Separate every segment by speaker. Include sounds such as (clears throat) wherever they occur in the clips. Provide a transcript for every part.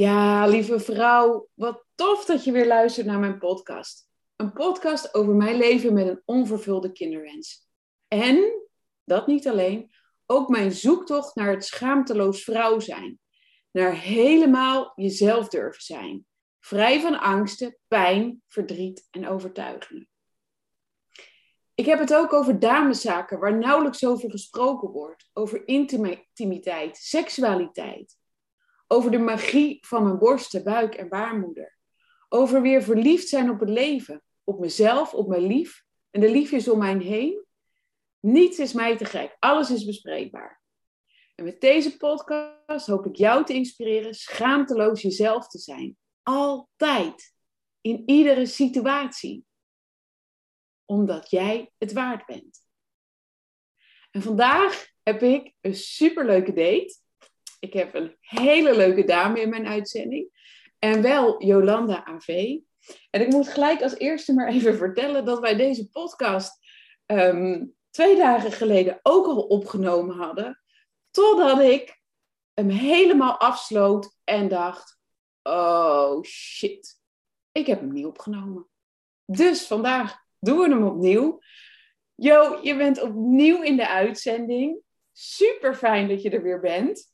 Speaker 1: Ja, lieve vrouw, wat tof dat je weer luistert naar mijn podcast. Een podcast over mijn leven met een onvervulde kinderwens. En, dat niet alleen, ook mijn zoektocht naar het schaamteloos vrouw zijn. Naar helemaal jezelf durven zijn. Vrij van angsten, pijn, verdriet en overtuigingen. Ik heb het ook over dameszaken waar nauwelijks over gesproken wordt. Over intimiteit, seksualiteit. Over de magie van mijn borsten, buik en baarmoeder. Over weer verliefd zijn op het leven. Op mezelf, op mijn lief en de liefjes om mij heen. Niets is mij te gek. Alles is bespreekbaar. En met deze podcast hoop ik jou te inspireren schaamteloos jezelf te zijn. Altijd. In iedere situatie. Omdat jij het waard bent. En vandaag heb ik een superleuke date. Ik heb een hele leuke dame in mijn uitzending. En wel Jolanda AV. En ik moet gelijk als eerste maar even vertellen dat wij deze podcast ehm, twee dagen geleden ook al opgenomen hadden. Totdat ik hem helemaal afsloot en dacht: oh shit, ik heb hem niet opgenomen. Dus vandaag doen we hem opnieuw. Jo, je bent opnieuw in de uitzending. Super fijn dat je er weer bent.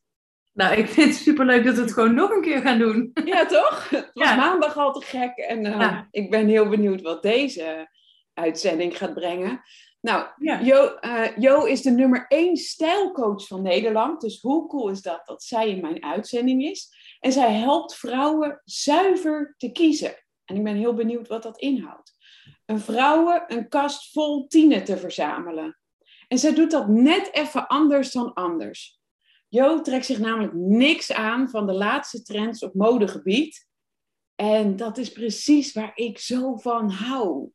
Speaker 2: Nou, ik vind het superleuk dat we het gewoon nog een keer gaan doen. (laughs)
Speaker 1: Ja, toch? Het was maandag al te gek. En uh, ik ben heel benieuwd wat deze uitzending gaat brengen. Nou, jo, uh, jo, is de nummer één stijlcoach van Nederland. Dus hoe cool is dat dat zij in mijn uitzending is? En zij helpt vrouwen zuiver te kiezen. En ik ben heel benieuwd wat dat inhoudt. Een vrouwen een kast vol tienen te verzamelen. En zij doet dat net even anders dan anders. Jo trekt zich namelijk niks aan van de laatste trends op modegebied. En dat is precies waar ik zo van hou.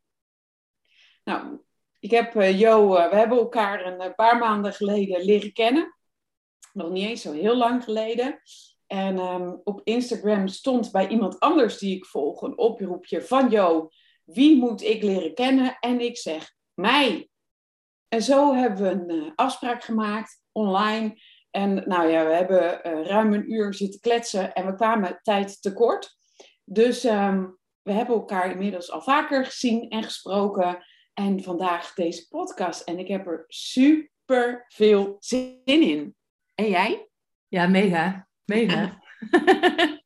Speaker 1: Nou, ik heb uh, Jo, uh, we hebben elkaar een uh, paar maanden geleden leren kennen. Nog niet eens zo heel lang geleden. En um, op Instagram stond bij iemand anders die ik volg een oproepje van Jo, wie moet ik leren kennen? En ik zeg mij. En zo hebben we een afspraak gemaakt online. En nou ja, we hebben uh, ruim een uur zitten kletsen en we kwamen tijd tekort. Dus um, we hebben elkaar inmiddels al vaker gezien en gesproken. En vandaag deze podcast. En ik heb er super veel zin in. En jij?
Speaker 2: Ja, mega. Mega. (laughs)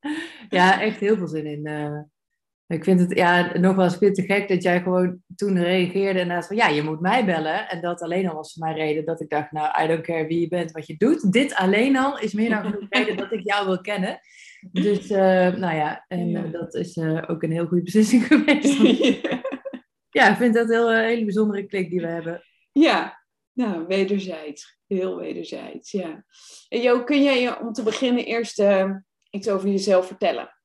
Speaker 2: (laughs) ja, echt heel veel zin in. Uh, ik vind het ja, nogmaals veel te gek dat jij gewoon toen reageerde en van ja, je moet mij bellen. En dat alleen al was voor mij reden dat ik dacht, nou, I don't care wie je bent, wat je doet. Dit alleen al is meer dan genoeg reden dat ik jou wil kennen. Dus uh, nou ja, en ja. Uh, dat is uh, ook een heel goede beslissing (laughs) geweest. ja. ja, ik vind dat een heel, hele bijzondere klik die we hebben.
Speaker 1: Ja, nou, wederzijds. Heel wederzijds, ja. En Jo, kun jij om te beginnen eerst iets over jezelf vertellen?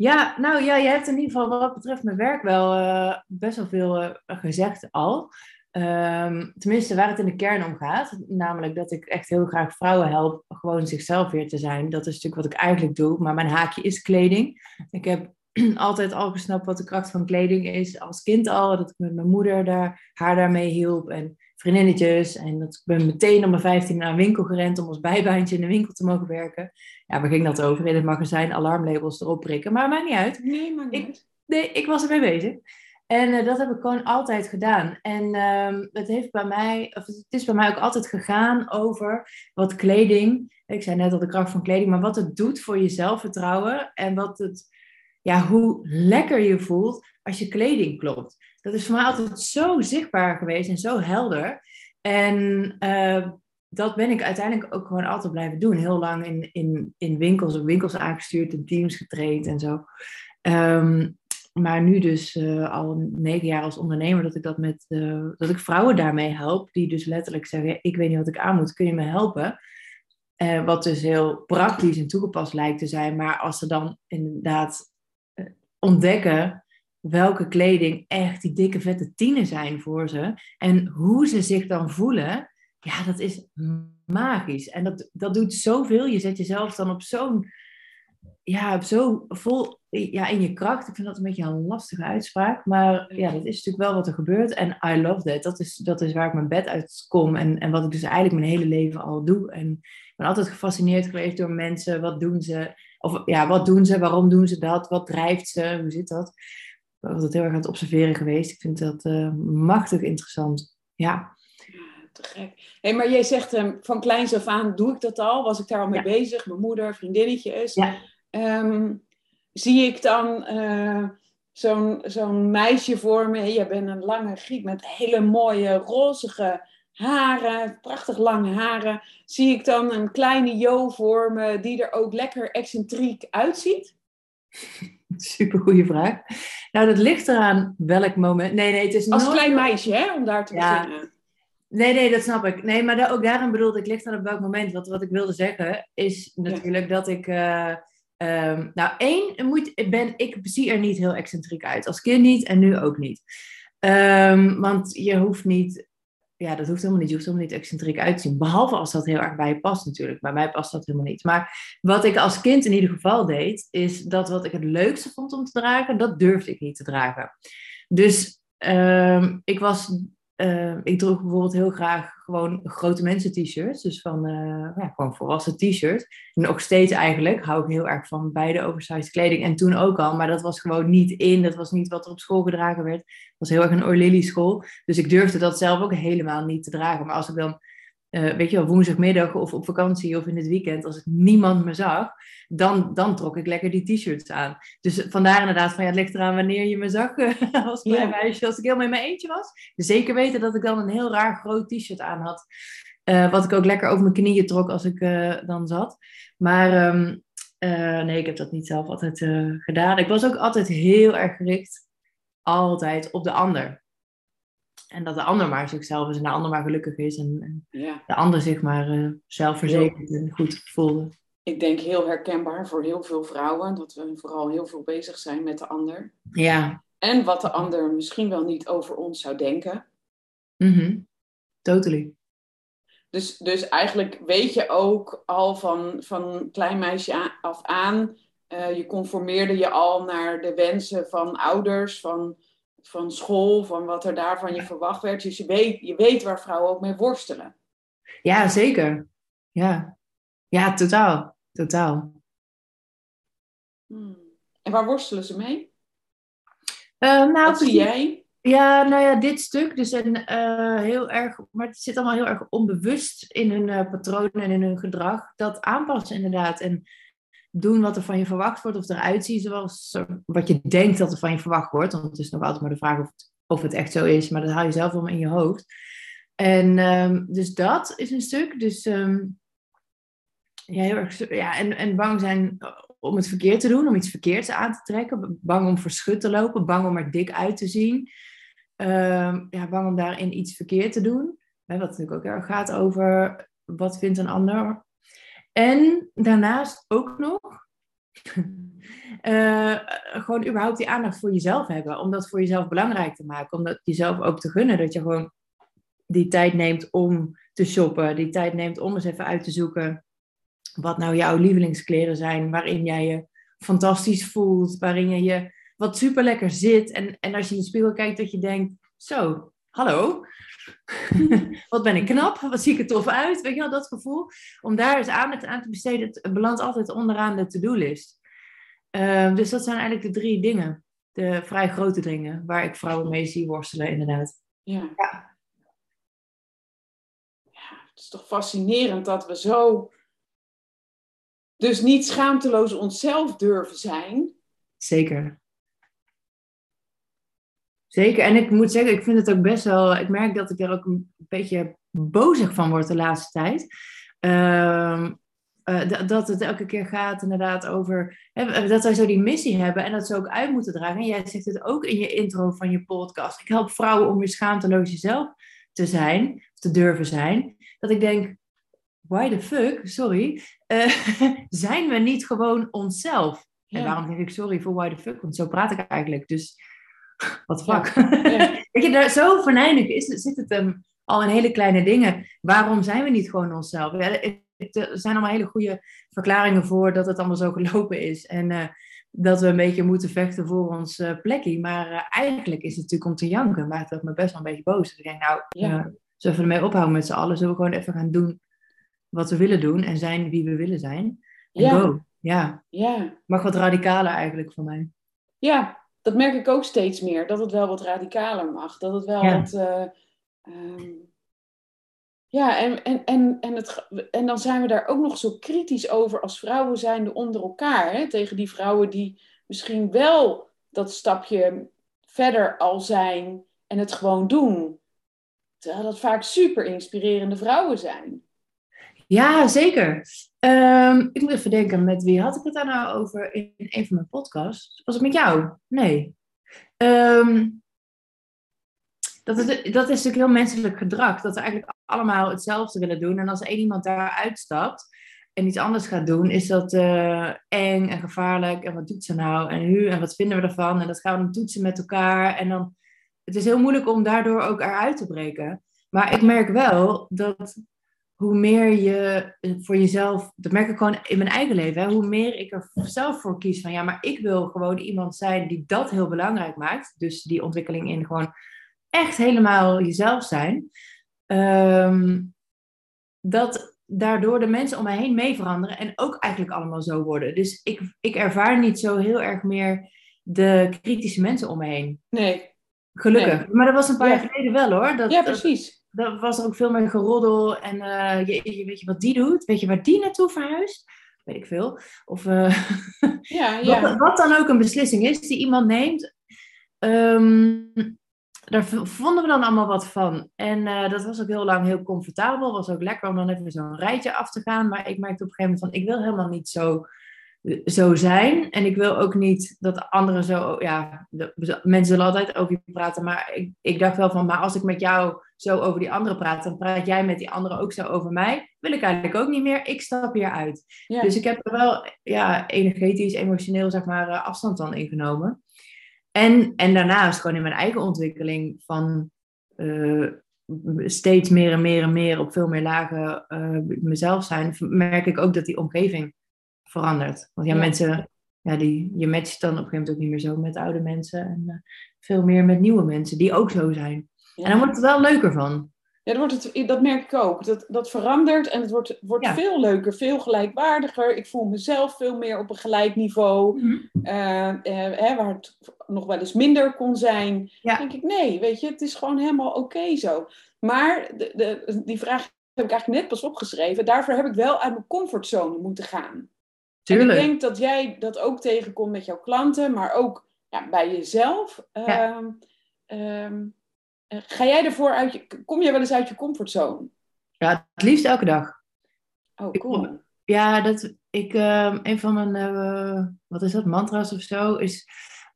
Speaker 2: Ja, nou ja, je hebt in ieder geval wat betreft mijn werk wel uh, best wel veel uh, gezegd al. Um, tenminste, waar het in de kern om gaat. Namelijk dat ik echt heel graag vrouwen help gewoon zichzelf weer te zijn. Dat is natuurlijk wat ik eigenlijk doe. Maar mijn haakje is kleding. Ik heb (clears throat) altijd al gesnapt wat de kracht van kleding is. Als kind al, dat ik met mijn moeder daar, haar daarmee hielp. En vriendinnetjes. En dat ik ben meteen om mijn 15 naar een winkel gerend om als bijbaantje in de winkel te mogen werken. Ja, waar ging dat over? In het magazijn alarmlabels erop prikken. Maar maakt niet uit.
Speaker 1: Nee, maar niet.
Speaker 2: Ik, nee, ik was ermee bezig. En uh, dat heb ik gewoon altijd gedaan. En um, het, heeft bij mij, of het is bij mij ook altijd gegaan over wat kleding. Ik zei net al de kracht van kleding, maar wat het doet voor je zelfvertrouwen. En wat het, ja, hoe lekker je voelt als je kleding klopt. Dat is voor mij altijd zo zichtbaar geweest en zo helder. En uh, dat ben ik uiteindelijk ook gewoon altijd blijven doen. Heel lang in, in, in winkels, op winkels aangestuurd, in teams getraind en zo. Um, maar nu dus uh, al negen jaar als ondernemer dat ik dat met uh, dat ik vrouwen daarmee help, die dus letterlijk zeggen: ik weet niet wat ik aan moet, kun je me helpen? Wat dus heel praktisch en toegepast lijkt te zijn, maar als ze dan inderdaad ontdekken welke kleding echt die dikke vette tienen zijn voor ze en hoe ze zich dan voelen, ja, dat is magisch. En dat, dat doet zoveel. Je zet jezelf dan op zo'n, ja, zo vol ja, in je kracht. Ik vind dat een beetje een lastige uitspraak. Maar ja, dat is natuurlijk wel wat er gebeurt. En I love that. Dat is, dat is waar ik mijn bed uit kom. En, en wat ik dus eigenlijk mijn hele leven al doe. En ben altijd gefascineerd geweest door mensen. Wat doen ze? Of ja, wat doen ze? Waarom doen ze dat? Wat drijft ze? Hoe zit dat? Ik ben altijd heel erg aan het observeren geweest. Ik vind dat uh, machtig interessant. Ja.
Speaker 1: Te gek. Hey, maar jij zegt um, van kleins af aan doe ik dat al. Was ik daar al mee bezig? Mijn moeder, vriendinnetjes. Ja. Um, zie ik dan uh, zo'n zo'n meisje voor me. Je bent een lange griet met hele mooie rozige haren, prachtig lange haren. Zie ik dan een kleine Jo voor me die er ook lekker excentriek uitziet? (laughs) (laughs)
Speaker 2: Super goede vraag. Nou, dat ligt eraan welk moment. Nee, nee, het is
Speaker 1: Als klein meisje, hè, om daar te ja. beginnen.
Speaker 2: Nee, nee, dat snap ik. Nee, maar daar, ook daarin bedoelde ik, ligt aan op welk moment. Wat, wat ik wilde zeggen, is natuurlijk dat ik... Uh, um, nou, één, moet, ben, ik zie er niet heel excentriek uit. Als kind niet en nu ook niet. Um, want je hoeft niet ja, dat hoeft helemaal niet. Je hoeft helemaal niet excentriek uit te zien. Behalve als dat heel erg bij je past natuurlijk. Bij mij past dat helemaal niet. Maar wat ik als kind in ieder geval deed, is dat wat ik het leukste vond om te dragen, dat durfde ik niet te dragen. Dus uh, ik was uh, ik droeg bijvoorbeeld heel graag gewoon grote mensen t-shirts. Dus van uh, ja, gewoon volwassen t-shirts. Nog steeds eigenlijk hou ik heel erg van beide oversized kleding. En toen ook al, maar dat was gewoon niet in. Dat was niet wat er op school gedragen werd. Het was heel erg een Orlily school. Dus ik durfde dat zelf ook helemaal niet te dragen. Maar als ik dan uh, weet je wel, woensdagmiddag of op vakantie of in het weekend, als ik niemand me zag, dan, dan trok ik lekker die t-shirts aan. Dus vandaar inderdaad van, ja, het ligt eraan wanneer je me zag (laughs) als klein meisje. Als ik helemaal in mijn eentje was. Dus zeker weten dat ik dan een heel raar groot t-shirt aan had. Uh, wat ik ook lekker over mijn knieën trok als ik uh, dan zat. Maar um, nee, ik heb dat niet zelf altijd gedaan. Ik was ook altijd heel erg gericht, altijd op de ander. En dat de ander maar zichzelf is en de ander maar gelukkig is. En, ja. de ander zich maar uh, zelfverzekerd en goed voelde.
Speaker 1: Ik denk heel herkenbaar voor heel veel vrouwen. Dat we vooral heel veel bezig zijn met de ander.
Speaker 2: Ja.
Speaker 1: En wat de ander misschien wel niet over ons zou denken.
Speaker 2: Mm Totally.
Speaker 1: Dus, dus eigenlijk weet je ook al van, van klein meisje af aan. Uh, je conformeerde je al naar de wensen van ouders. Van van school, van wat er daar van je verwacht werd. Dus je weet, je weet waar vrouwen ook mee worstelen.
Speaker 2: Ja, zeker. Ja, ja totaal. Totaal.
Speaker 1: Hmm. En waar worstelen ze mee?
Speaker 2: Uh, nou,
Speaker 1: wat zie jij?
Speaker 2: Ja, nou ja, dit stuk. Dus een, uh, heel erg, maar het zit allemaal heel erg onbewust in hun uh, patronen en in hun gedrag. Dat aanpassen inderdaad. En doen wat er van je verwacht wordt of eruit zien zoals wat je denkt dat er van je verwacht wordt. Want het is nog altijd maar de vraag of het, of het echt zo is, maar dat haal je zelf allemaal in je hoofd. En um, dus dat is een stuk. Dus um, ja, heel erg, ja, en, en bang zijn om het verkeerd te doen, om iets verkeerds aan te trekken. Bang om verschut te lopen, bang om er dik uit te zien. Um, ja, bang om daarin iets verkeerd te doen. Wat natuurlijk ook erg gaat over wat vindt een ander en daarnaast ook nog uh, (laughs) gewoon überhaupt die aandacht voor jezelf hebben. Om dat voor jezelf belangrijk te maken. Om dat jezelf ook te gunnen. Dat je gewoon die tijd neemt om te shoppen. Die tijd neemt om eens even uit te zoeken wat nou jouw lievelingskleren zijn. Waarin jij je fantastisch voelt. Waarin je je wat super lekker zit. En, en als je in de spiegel kijkt dat je denkt, zo, hallo. Wat ben ik knap, wat zie ik er tof uit, weet je wel, dat gevoel. Om daar eens aandacht aan te besteden, het belandt altijd onderaan de to-do-list. Uh, dus dat zijn eigenlijk de drie dingen, de vrij grote dingen, waar ik vrouwen mee zie worstelen, inderdaad.
Speaker 1: Ja. ja. ja het is toch fascinerend dat we zo, dus niet schaamteloos onszelf durven zijn.
Speaker 2: Zeker. Zeker, en ik moet zeggen, ik vind het ook best wel. Ik merk dat ik er ook een beetje bozig van word de laatste tijd. Uh, uh, dat het elke keer gaat inderdaad over hè, dat wij zo die missie hebben en dat ze ook uit moeten dragen. En jij zegt het ook in je intro van je podcast. Ik help vrouwen om weer schaamteloos jezelf te zijn, te durven zijn. Dat ik denk, why the fuck, sorry, uh, (laughs) zijn we niet gewoon onszelf? Ja. En waarom zeg ik sorry voor why the fuck? Want zo praat ik eigenlijk. Dus wat fuck. Ja. (laughs) Weet je, daar, zo venijnig is, zit het um, al in hele kleine dingen. Waarom zijn we niet gewoon onszelf? Ja, er zijn allemaal hele goede verklaringen voor dat het allemaal zo gelopen is. En uh, dat we een beetje moeten vechten voor ons uh, plekje. Maar uh, eigenlijk is het natuurlijk om te janken. Maakt dat me best wel een beetje boos. Dus ik denk, nou, ja. zullen we ermee ophouden met z'n allen? Zullen we gewoon even gaan doen wat we willen doen en zijn wie we willen zijn. En
Speaker 1: Ja.
Speaker 2: go. Ja,
Speaker 1: Ja.
Speaker 2: mag wat radicaler eigenlijk voor mij.
Speaker 1: ja, dat merk ik ook steeds meer. Dat het wel wat radicaler mag. Dat het wel
Speaker 2: Ja.
Speaker 1: wat... eh, ehm, ja, en, en, en, en, het, en dan zijn we daar ook nog zo kritisch over als vrouwen zijnde onder elkaar. Hè? Tegen die vrouwen die misschien wel dat stapje verder al zijn en het gewoon doen. Terwijl dat vaak super inspirerende vrouwen zijn.
Speaker 2: Ja, zeker. Ehm, ik moet even denken, met wie had ik het daar nou over in een van mijn podcasts? Was het met jou? Nee. Ehm, dat, is, dat is natuurlijk heel menselijk gedrag. Dat we eigenlijk allemaal hetzelfde willen doen. En als één iemand daar uitstapt en iets anders gaat doen, is dat eh, eng en gevaarlijk. En wat doet ze nou? En nu? En wat vinden we ervan? En dat gaan we toetsen met elkaar. En dan, het is heel moeilijk om daardoor ook eruit te breken. Maar ik merk wel dat hoe meer je eh, voor jezelf, dat merk ik gewoon in mijn eigen leven, hè, hoe meer ik er zelf voor kies van ja, maar ik wil gewoon iemand zijn die dat heel belangrijk maakt. Dus die ontwikkeling in gewoon echt helemaal jezelf zijn. Ehm, dat daardoor de mensen om mij heen mee veranderen en ook eigenlijk allemaal zo worden. Dus ik, ik ervaar niet zo heel erg meer de kritische mensen om me heen.
Speaker 1: Nee,
Speaker 2: Gelukkig. Maar dat was een paar
Speaker 1: Ja.
Speaker 2: jaar geleden wel hoor. Dat,
Speaker 1: ja, precies.
Speaker 2: Dan was er ook veel meer geroddel. En eh, je, je- weet je wat die doet? Weet je waar die naartoe verhuist? Weet ik veel. Of eh,
Speaker 1: Ja, (laughs) ja.
Speaker 2: wat, wat dan ook een beslissing is die iemand neemt. ehm, daar vonden we dan allemaal wat van. En eh, dat was ook heel lang heel comfortabel. Was ook lekker om dan even zo'n rijtje af te gaan. Maar ik merkte op een gegeven moment van... Ik wil helemaal niet zo, zo zijn. En ik wil ook niet dat anderen zo... Ja, de- mensen zullen altijd over je praten. Maar ik, ik dacht wel van... Maar als ik met jou zo over die anderen praat... Dan praat jij met die anderen ook zo over mij. Wil ik eigenlijk ook niet meer. Ik stap hier uit.
Speaker 1: ja.
Speaker 2: Dus ik heb er wel ja, energetisch, emotioneel zeg maar, eh, afstand van ingenomen. En, en daarnaast gewoon in mijn eigen ontwikkeling van eh, steeds meer en meer en meer op veel meer lagen eh, mezelf zijn, merk ik ook dat die omgeving verandert. Want ja,
Speaker 1: Ja.
Speaker 2: mensen, ja, die, je matcht dan op een gegeven moment ook niet meer zo met oude mensen en eh, veel meer met nieuwe mensen die ook zo zijn.
Speaker 1: Ja.
Speaker 2: En dan wordt het wel leuker van.
Speaker 1: Ja, dat, wordt het, dat merk ik ook. Dat, dat verandert en het wordt, wordt
Speaker 2: Ja.
Speaker 1: veel leuker, veel gelijkwaardiger. Ik voel mezelf veel meer op een gelijk niveau. Eh, eh, hè, waar het nog wel eens minder kon zijn.
Speaker 2: Ja.
Speaker 1: denk ik, nee, weet je, het is gewoon helemaal oké zo. Maar de, de, die vraag heb ik eigenlijk net pas opgeschreven. Daarvoor heb ik wel uit mijn comfortzone moeten gaan.
Speaker 2: Tuurlijk.
Speaker 1: En ik denk dat jij dat ook tegenkomt met jouw klanten, maar ook ja, bij jezelf.
Speaker 2: Ja.
Speaker 1: Ehm, ehm, eh, ga jij ervoor uit je, kom jij wel eens uit je comfortzone?
Speaker 2: Ja, het liefst elke dag.
Speaker 1: Oh,
Speaker 2: Ik-
Speaker 1: cool.
Speaker 2: Ja, dat ik, ehm, een van mijn, eh, wat is dat, mantra's of zo, is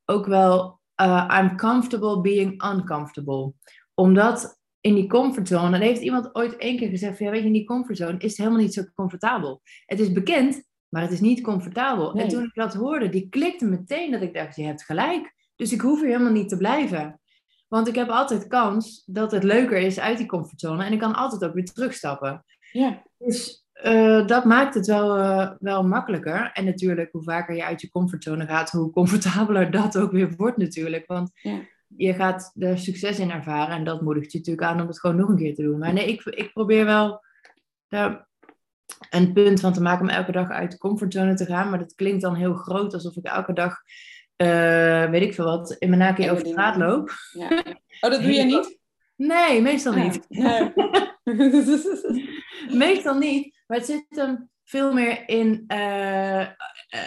Speaker 2: ook wel, eh, I'm comfortable being uncomfortable. Omdat in die comfortzone, en heeft iemand ooit één keer gezegd, van, ja, weet je, in die comfortzone is het helemaal niet zo comfortabel. Het is bekend, maar het is niet comfortabel.
Speaker 1: Nee.
Speaker 2: En toen ik dat hoorde, die klikte meteen dat ik dacht, je hebt gelijk. Dus ik hoef hier helemaal niet te blijven. Want ik heb altijd kans dat het leuker is uit die comfortzone. En ik kan altijd ook weer terugstappen.
Speaker 1: Ja,
Speaker 2: Dus eh, dat maakt het wel, eh, wel makkelijker. En natuurlijk, hoe vaker je uit je comfortzone gaat, hoe comfortabeler (laughs) dat ook weer wordt natuurlijk. Want
Speaker 1: Ja.
Speaker 2: je gaat er succes in ervaren en dat moedigt je natuurlijk aan om het gewoon nog een keer te doen. Maar nee, ik, ik probeer wel daar een punt van te maken om elke dag uit de comfortzone te gaan. Maar dat klinkt dan heel groot, alsof ik elke dag, eh, weet ik veel wat, in mijn naki over de straat loop.
Speaker 1: ja. Oh, dat doe jij niet?
Speaker 2: Nee, meestal
Speaker 1: Ja.
Speaker 2: niet.
Speaker 1: Nee.
Speaker 2: Meestal niet, maar het zit hem veel meer in. eh, eh,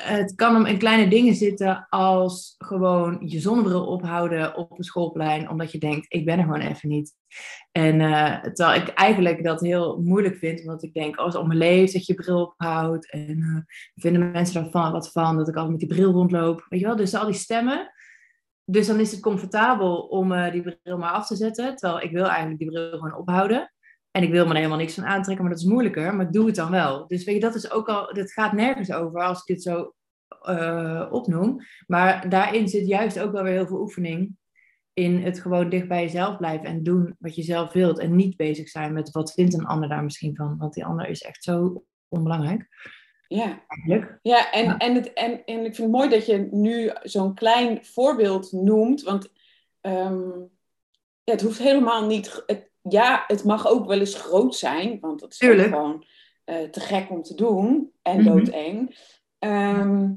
Speaker 2: het kan hem in kleine dingen zitten als gewoon je zonnebril ophouden op een schoolplein, omdat je denkt: ik ben er gewoon even niet. En eh, terwijl ik eigenlijk dat heel moeilijk vind, omdat ik denk: als het om me leeft, dat je bril ophoudt. En eh, vinden mensen daarvan wat van dat ik altijd met die bril rondloop. Weet je wel, dus al die stemmen. Dus dan is het comfortabel om die bril maar af te zetten. Terwijl ik wil eigenlijk die bril gewoon ophouden. En ik wil me er helemaal niks van aantrekken, maar dat is moeilijker. Maar doe het dan wel. Dus weet je, dat is ook al, dat gaat nergens over als ik dit zo eh, opnoem. Maar daarin zit juist ook wel weer heel veel oefening. In het gewoon dicht bij jezelf blijven en doen wat je zelf wilt. En niet bezig zijn met wat vindt een ander daar misschien van. Want die ander is echt zo onbelangrijk.
Speaker 1: Ja,
Speaker 2: Eigenlijk.
Speaker 1: ja, en,
Speaker 2: Ja.
Speaker 1: En, het, en, en ik vind het mooi dat je nu zo'n klein voorbeeld noemt. Want ehm, ja, het hoeft helemaal niet. Het, ja, het mag ook wel eens groot zijn. Want dat is gewoon. eh, te gek om te doen en
Speaker 2: Mhm.
Speaker 1: doodeng. Ehm,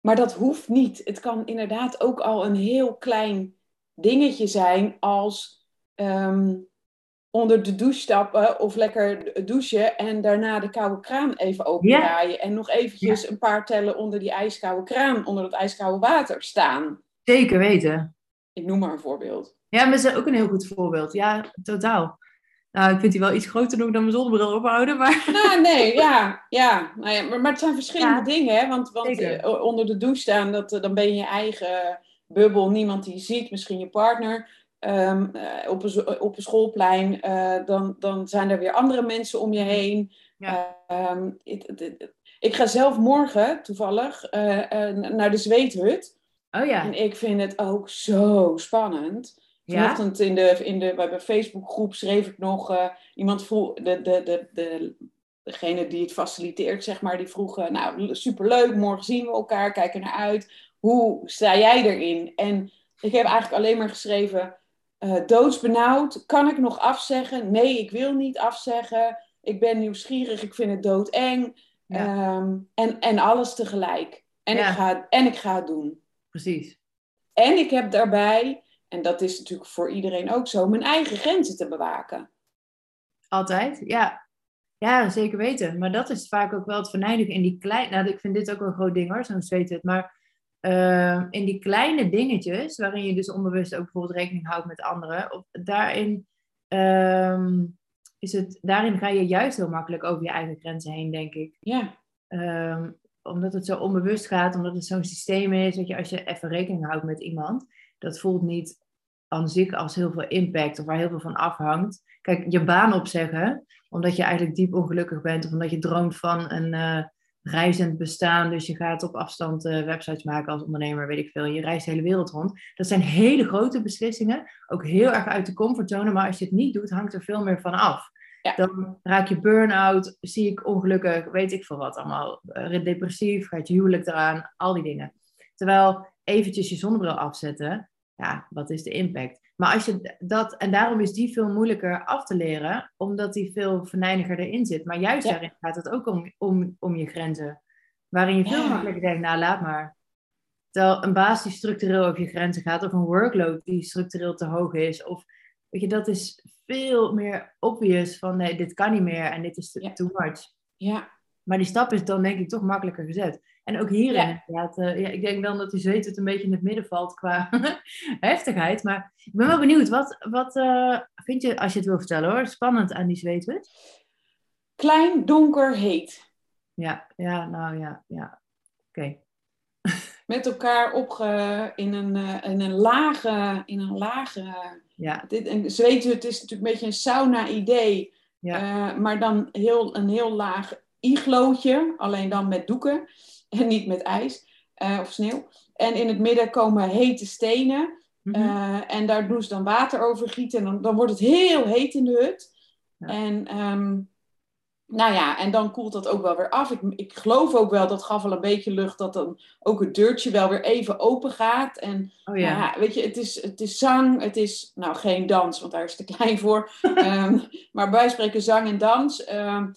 Speaker 1: maar dat hoeft niet. Het kan inderdaad ook al een heel klein dingetje zijn als ehm, onder de douche stappen of lekker douchen en daarna de koude kraan even opendraaien. En nog eventjes een paar tellen onder die ijskoude kraan, onder dat ijskoude water staan.
Speaker 2: Zeker weten.
Speaker 1: Ik noem maar een voorbeeld.
Speaker 2: Ja, maar dat is ook een heel goed voorbeeld. Ja, totaal. Nou, ik vind die wel iets groter nog dan mijn zonnebril ophouden, maar...
Speaker 1: Nou, nee, ja, ja. Nou ja maar, maar het zijn verschillende
Speaker 2: Ja,
Speaker 1: dingen, hè? Want, want eh, onder de douche staan, dat, eh, dan ben je je eigen bubbel, niemand die je ziet, misschien je partner. Ehm, eh, op, een, op een schoolplein, dan, dan zijn er weer andere mensen om je heen.
Speaker 2: Ja.
Speaker 1: Ehm, ik ga zelf morgen, toevallig, naar de zweethut.
Speaker 2: Oh ja.
Speaker 1: En ik vind het ook zo spannend. Vanochtend in de, in de, bij mijn Facebookgroep schreef ik nog, eh, iemand vroeg, de, de, de, de, degene die het faciliteert, zeg maar, die vroeg, eh, nou, superleuk, morgen zien we elkaar, kijk er naar uit. Hoe sta jij erin? En ik heb eigenlijk alleen maar geschreven, eh, doodsbenauwd, kan ik nog afzeggen? Nee, ik wil niet afzeggen. Ik ben nieuwsgierig, ik vind het doodeng.
Speaker 2: Ja.
Speaker 1: Ehm, en, en alles tegelijk. En,
Speaker 2: Ja.
Speaker 1: ik ga, en ik ga het doen.
Speaker 2: Precies.
Speaker 1: En ik heb daarbij, en dat is natuurlijk voor iedereen ook zo, mijn eigen grenzen te bewaken.
Speaker 2: Altijd, ja. Ja, zeker weten. Maar dat is vaak ook wel het venijnige in die kleine... Nou, ik vind dit ook een groot ding hoor, zo'n zweethut. Maar ehm, in die kleine dingetjes, waarin je dus onbewust ook bijvoorbeeld rekening houdt met anderen, of, daarin, ehm, is het, daarin ga je juist heel makkelijk over je eigen grenzen heen, denk ik.
Speaker 1: Ja,
Speaker 2: Ehm, omdat het zo onbewust gaat, omdat het zo'n systeem is, dat je als je even rekening houdt met iemand, dat voelt niet aan zich als heel veel impact of waar heel veel van afhangt. Kijk, je baan opzeggen, omdat je eigenlijk diep ongelukkig bent of omdat je droomt van een eh, reizend bestaan, dus je gaat op afstand eh, websites maken als ondernemer, weet ik veel, je reist de hele wereld rond. Dat zijn hele grote beslissingen, ook heel erg uit de comfortzone, maar als je het niet doet, hangt er veel meer van af.
Speaker 1: Ja.
Speaker 2: Dan raak je burn-out, zie ik ongelukkig, weet ik veel wat allemaal. Eh, Depressief, gaat je huwelijk eraan, al die dingen. Terwijl eventjes je zonnebril afzetten, ja, wat is de impact? Maar als je dat, en daarom is die veel moeilijker af te leren, omdat die veel venijniger erin zit. Maar juist
Speaker 1: Ja.
Speaker 2: daarin gaat het ook om, om, om je grenzen. Waarin je veel
Speaker 1: Ja.
Speaker 2: makkelijker denkt, nou laat maar. Terwijl een baas die structureel over je grenzen gaat, of een workload die structureel te hoog is, of weet je, dat is veel meer obvious van nee, dit kan niet meer en dit is
Speaker 1: Ja.
Speaker 2: too much.
Speaker 1: ja,
Speaker 2: Maar die stap is dan denk ik toch makkelijker gezet. En ook hierin,
Speaker 1: Ja.
Speaker 2: inderdaad, eh, ja, ik denk dan dat die zweet het een beetje in het midden valt qua (laughs) heftigheid. Maar ik ben wel benieuwd, wat, wat eh, vind je, als je het wil vertellen hoor, spannend aan die zweethut?
Speaker 1: klein, donker, heet.
Speaker 2: Ja, ja, nou ja, ja. Oké. (laughs)
Speaker 1: Met elkaar opge, in, een, eh, in een lage, in een lage,
Speaker 2: Ja,
Speaker 1: dit, een zweethut is natuurlijk een beetje een sauna-idee.
Speaker 2: ja,
Speaker 1: maar dan heel, een heel laag iglootje, alleen dan met doeken (laughs) en niet met ijs eh, of sneeuw. En in het midden komen hete stenen.
Speaker 2: mhm,
Speaker 1: Eh, en daar doen ze dan water over gieten. En dan, dan wordt het heel heet in de hut.
Speaker 2: Ja.
Speaker 1: En ehm, nou ja, en dan koelt dat ook wel weer af. Ik, ik geloof ook wel, dat gaf wel een beetje lucht, dat dan ook het deurtje wel weer even open gaat. En
Speaker 2: oh
Speaker 1: ja.
Speaker 2: ja,
Speaker 1: weet je, het is, het is zang, het is, nou geen dans, want daar is het te klein voor. (laughs) Ehm, maar bij spreken zang en dans. Ehm,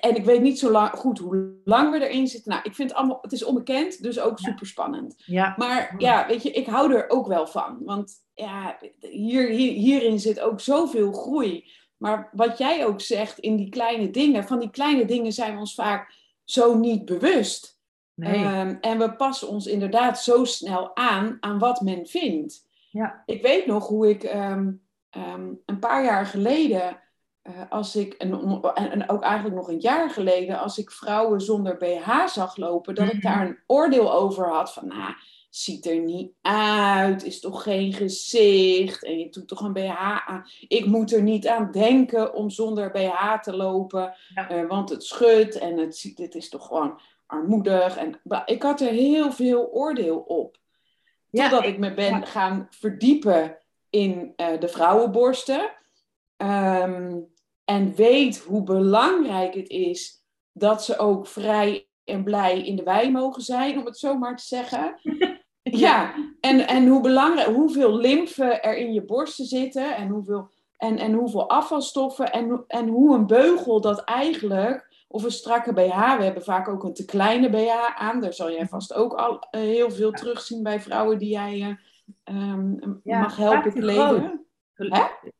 Speaker 1: en, ik weet niet zo lang, goed hoe lang we erin zitten. Nou, ik vind het allemaal, het is onbekend, dus ook super spannend.
Speaker 2: ja,
Speaker 1: Maar ja, weet je, ik hou er ook wel van. Want ja, hier, hier, hierin zit ook zoveel groei. Maar wat jij ook zegt in die kleine dingen, van die kleine dingen zijn we ons vaak zo niet bewust.
Speaker 2: nee,
Speaker 1: Ehm, en we passen ons inderdaad zo snel aan aan wat men vindt.
Speaker 2: ja,
Speaker 1: Ik weet nog hoe ik ehm, ehm, een paar jaar geleden, eh, als ik, en, en ook eigenlijk nog een jaar geleden, als ik vrouwen zonder BH zag lopen, dat ik
Speaker 2: Mhm.
Speaker 1: daar een oordeel over had van, nou, ziet er niet uit, is toch geen gezicht en je doet toch een BH aan. Ik moet er niet aan denken om zonder BH te lopen,
Speaker 2: Ja.
Speaker 1: eh, want het schudt en het, het is toch gewoon armoedig. En, ik had er heel veel oordeel op.
Speaker 2: Ja,
Speaker 1: Totdat ik me ben
Speaker 2: ja.
Speaker 1: gaan verdiepen in eh, de vrouwenborsten. Ehm, en weet hoe belangrijk het is dat ze ook vrij en blij in de wei mogen zijn, om het zo maar te zeggen. (laughs) Ja, en, en hoe belangrijk, hoeveel lymfe er in je borsten zitten en hoeveel, en, en hoeveel afvalstoffen en, hoe- en hoe een beugel dat eigenlijk Of een strakke BH. We hebben vaak ook een te kleine BH aan. Daar zal jij vast ook al eh, heel veel terugzien bij vrouwen die jij eh, ehm,
Speaker 2: Ja,
Speaker 1: mag helpen kleden.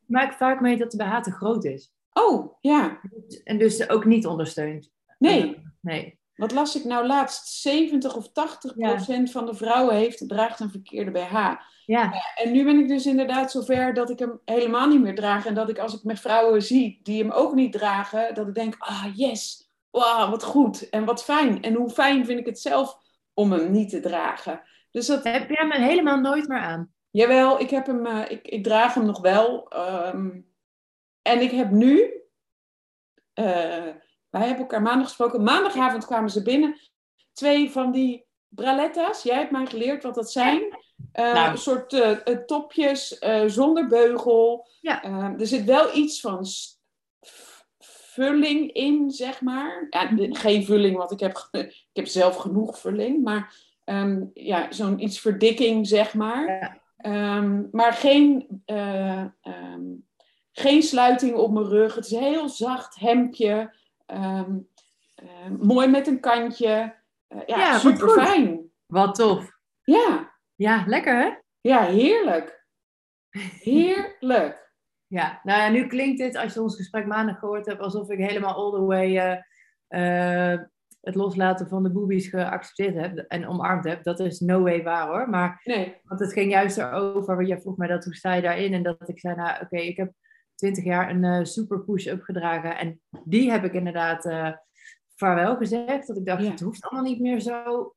Speaker 2: Maak vaak mee dat de BH te groot is.
Speaker 1: Oh, ja.
Speaker 2: En dus ook niet ondersteunt.
Speaker 1: Nee.
Speaker 2: Eh, nee.
Speaker 1: Wat las ik nou laatst? 70 of 80
Speaker 2: Ja.
Speaker 1: procent van de vrouwen heeft, draagt een verkeerde BH.
Speaker 2: Ja,
Speaker 1: En nu ben ik dus inderdaad zover dat ik hem helemaal niet meer draag. En dat ik als ik met vrouwen zie die hem ook niet dragen, dat ik denk, ah yes, wauw, wat goed en wat fijn. En hoe fijn vind ik het zelf om hem niet te dragen. Dus dat,
Speaker 2: heb je hem helemaal nooit meer aan?
Speaker 1: jawel, ik, heb hem, eh, ik, ik draag hem nog wel. ehm, en ik heb nu, eh, wij hebben elkaar maandag gesproken. Maandagavond kwamen ze binnen. Twee van die braletta's. Jij hebt mij geleerd wat dat zijn. Eh,
Speaker 2: Nou.
Speaker 1: Een soort eh, topjes zonder beugel.
Speaker 2: Ja.
Speaker 1: Er zit wel iets van vulling in, zeg maar. Ja, geen vulling, want ik heb, ik heb zelf genoeg vulling. Maar ehm, ja, zo'n iets verdikking, zeg maar.
Speaker 2: Ja.
Speaker 1: Ehm, maar geen, eh, ehm, geen sluiting op mijn rug. Het is een heel zacht hemdje. Ehm, eh, mooi met een kantje. Eh, ja, super fijn.
Speaker 2: Wat tof.
Speaker 1: Ja,
Speaker 2: Ja, lekker hè?
Speaker 1: ja, heerlijk. Heerlijk. (laughs)
Speaker 2: Ja, nou ja, nu klinkt dit, als je ons gesprek maandag gehoord hebt, alsof ik helemaal all the way eh, eh, het loslaten van de boobies geaccepteerd heb en omarmd heb. Dat is no way waar hoor. Maar
Speaker 1: Nee,
Speaker 2: Want het ging juist erover, want jij vroeg mij dat, hoe sta je daarin? En dat ik zei, nou oké, ik heb twintig jaar een eh, super push-up gedragen. En die heb ik inderdaad eh vaarwel gezegd. Dat ik dacht,
Speaker 1: Ja.
Speaker 2: het hoeft allemaal niet meer zo,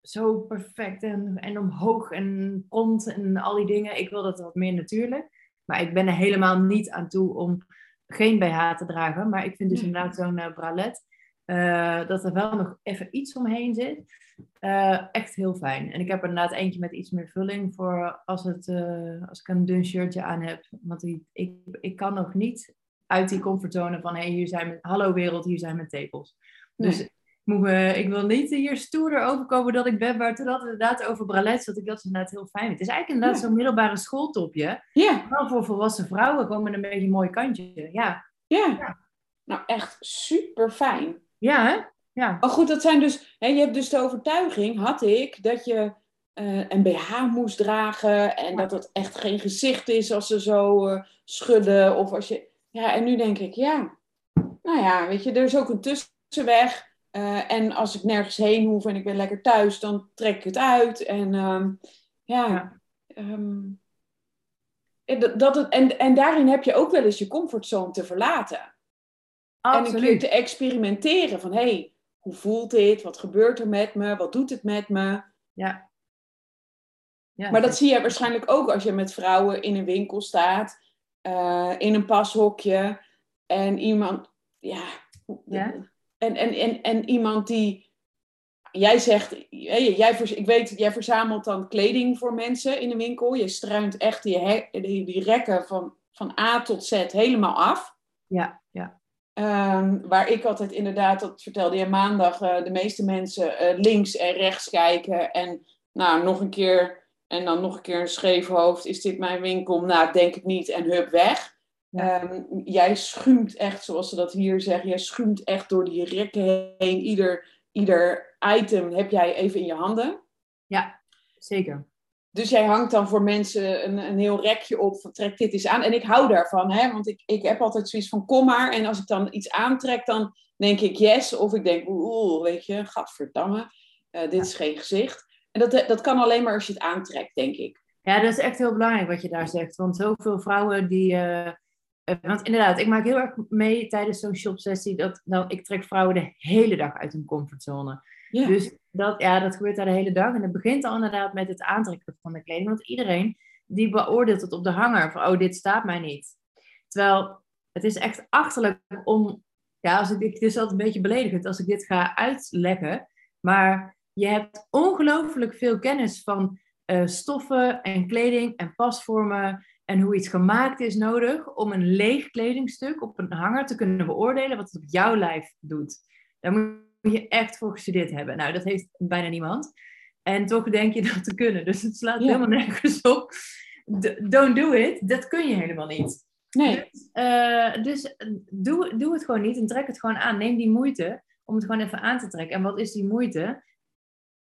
Speaker 2: zo perfect en, en omhoog en rond en al die dingen. Ik wil dat wat meer natuurlijk. Maar ik ben er helemaal niet aan toe om geen BH te dragen. Maar ik vind dus inderdaad zo'n eh, bralet, eh, dat er wel nog even iets omheen zit. Eh, echt heel fijn. En ik heb er inderdaad eentje met iets meer vulling voor als, het, eh, als ik een dun shirtje aan heb. Want die, ik, ik kan nog niet uit die comfortzone van hey, hier zijn mijn, hallo wereld, hier zijn mijn tepels. Dus
Speaker 1: Nee.
Speaker 2: moet me- ik wil niet hier stoerder overkomen dat ik ben, maar toen het inderdaad over bralets, dat ik dat inderdaad heel fijn vind. Het is eigenlijk inderdaad
Speaker 1: Ja.
Speaker 2: zo'n middelbare schooltopje,
Speaker 1: ja,
Speaker 2: wel voor volwassen vrouwen, gewoon met een beetje een mooi kantje. Ja,
Speaker 1: ja.
Speaker 2: Ja.
Speaker 1: Nou, echt super fijn.
Speaker 2: Ja hè? Ja.
Speaker 1: Maar goed, dat zijn dus, hè, je hebt dus de overtuiging, had ik, dat je eh, een BH moest dragen en
Speaker 2: Ja.
Speaker 1: dat het echt geen gezicht is als ze zo eh, schudden. Of als je, ja, en nu denk ik, ja, nou ja, weet je, er is ook een tussenweg. Eh, en als ik nergens heen hoef en ik ben lekker thuis, dan trek ik het uit. En ehm, ja,
Speaker 2: Ja.
Speaker 1: ehm, en dat, dat het, en, en daarin heb je ook wel eens je comfortzone te verlaten. En een keer te experimenteren van, hé, hey, hoe voelt dit? Wat gebeurt er met me? Wat doet het met me?
Speaker 2: Ja. ja
Speaker 1: Maar dat zie je waarschijnlijk ook als je met vrouwen in een winkel staat, eh, in een pashokje, en iemand, ja,
Speaker 2: Ja.
Speaker 1: En, en, en, en iemand die, jij zegt, jij, jij, ik weet, jij verzamelt dan kleding voor mensen in een winkel, je struint echt die, die, die rekken van, van A tot Z helemaal af.
Speaker 2: Ja,
Speaker 1: Ehm, waar ik altijd inderdaad, dat vertelde je maandag, eh, de meeste mensen eh, links en rechts kijken. En nou, nog een keer, en dan nog een keer een scheef hoofd. Is dit mijn winkel? Nou, denk ik niet. En hup, weg.
Speaker 2: Ja.
Speaker 1: Ehm, jij schuimt echt, zoals ze dat hier zeggen, jij schuimt echt door die rekken heen. Ieder, ieder item heb jij even in je handen.
Speaker 2: ja, zeker.
Speaker 1: Dus jij hangt dan voor mensen een, een heel rekje op van trek dit eens aan. En ik hou daarvan, hè? want ik, ik heb altijd zoiets van kom maar. En als ik dan iets aantrek, dan denk ik yes. Of ik denk oeh, weet je, gadverdamme, eh dit is geen gezicht. En dat, dat kan alleen maar als je het aantrekt, denk ik.
Speaker 2: Ja, dat is echt heel belangrijk wat je daar zegt. Want zoveel vrouwen die. eh, eh, want inderdaad, ik maak heel erg mee tijdens zo'n shopsessie. Dat, dat ik trek vrouwen de hele dag uit hun comfortzone. Dus dat, ja, dat gebeurt daar de hele dag. En het begint al inderdaad met het aantrekken van de kleding. Want iedereen die beoordeelt het op de hanger. Van, oh, dit staat mij niet. Terwijl het is echt achterlijk om... Ja, als ik, dit is altijd een beetje beledigend als ik dit ga uitleggen. Maar je hebt ongelooflijk veel kennis van eh, stoffen en kleding en pasvormen en hoe iets gemaakt is nodig om een leeg kledingstuk op een hanger te kunnen beoordelen wat het op jouw lijf doet. Daar moet je echt voor gestudeerd hebben. Nou, dat heeft bijna niemand. En toch denk je (laughs) dat te kunnen. Dus het slaat
Speaker 1: Ja.
Speaker 2: helemaal nergens op. Don't do it. Dat kun je helemaal niet.
Speaker 1: Nee.
Speaker 2: Dus, eh, dus doe, doe het gewoon niet en trek het gewoon aan. Neem die moeite om het gewoon even aan te trekken. En wat is die moeite?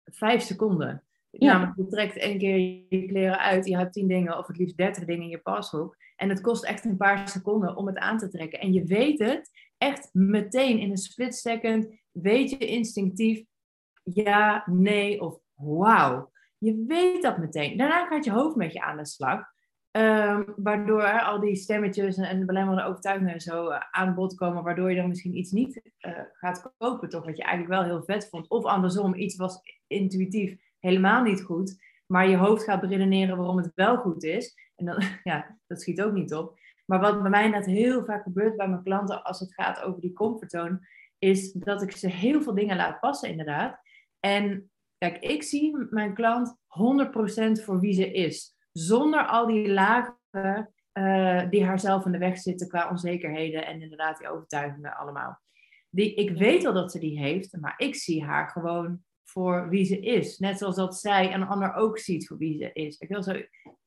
Speaker 2: Vijf seconden.
Speaker 1: Ja.
Speaker 2: Namelijk, je trekt één keer je kleren uit, je hebt tien dingen of het liefst dertig dingen in je pashoek. En het kost echt een paar seconden om het aan te trekken. En je weet het echt meteen in een split second, weet je instinctief ja, nee of wauw. Je weet dat meteen. Daarna gaat je hoofd met je aan de slag. Ehm, waardoor al die stemmetjes en, en belemmerende overtuigingen zo eh, aan bod komen, waardoor je dan misschien iets niet eh, gaat kopen, toch wat je eigenlijk wel heel vet vond. Of andersom, iets was intuïtief helemaal niet goed, maar je hoofd gaat beredeneren waarom het wel goed is. En dan, (laughs) ja, dat schiet ook niet op. Maar wat bij mij net heel vaak gebeurt bij mijn klanten als het gaat over die comfortzone, is dat ik ze heel veel dingen laat passen, inderdaad. En kijk, ik zie mijn klant 100% voor wie ze is. Zonder al die lagen uh, die haar zelf in de weg zitten qua onzekerheden en inderdaad die overtuigingen allemaal. Die, ik weet wel dat ze die heeft, maar ik zie haar gewoon voor wie ze is. Net zoals dat zij een ander ook ziet voor wie ze is. Ik wil zo,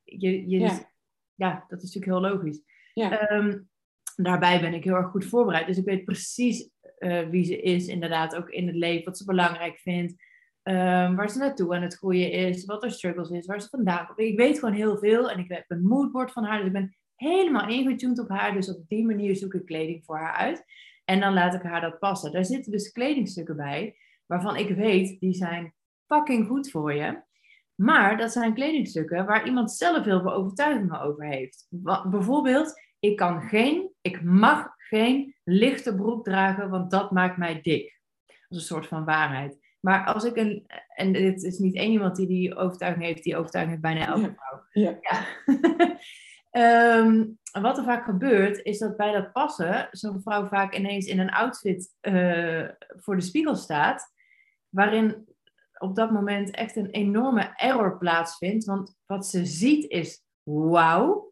Speaker 2: je, je, ja. ja. dat is natuurlijk heel logisch. Um, daarbij ben ik heel erg goed voorbereid. Dus ik weet precies uh, wie ze is, inderdaad, ook in het leven, wat ze belangrijk vindt. Um, waar ze naartoe aan het groeien is, wat er struggles is, waar ze vandaan komt. Ik weet gewoon heel veel en ik heb een moodboard van haar. Dus ik ben helemaal ingetuned op haar. Dus op die manier zoek ik kleding voor haar uit. En dan laat ik haar dat passen. Daar zitten dus kledingstukken bij, waarvan ik weet, die zijn fucking goed voor je. Maar dat zijn kledingstukken waar iemand zelf heel veel overtuigingen over heeft. Bijvoorbeeld, ik kan geen, ik mag geen lichte broek dragen, want dat maakt mij dik. Dat is een soort van waarheid. Maar als ik een, en dit is niet één iemand die die overtuiging heeft, die overtuiging heeft bijna elke vrouw.
Speaker 1: Ja.
Speaker 2: ja. um, (laughs) wat er vaak gebeurt, is dat bij dat passen zo'n vrouw vaak ineens in een outfit uh, voor de spiegel staat, waarin op dat moment echt een enorme error plaatsvindt. Want wat ze ziet is wauw,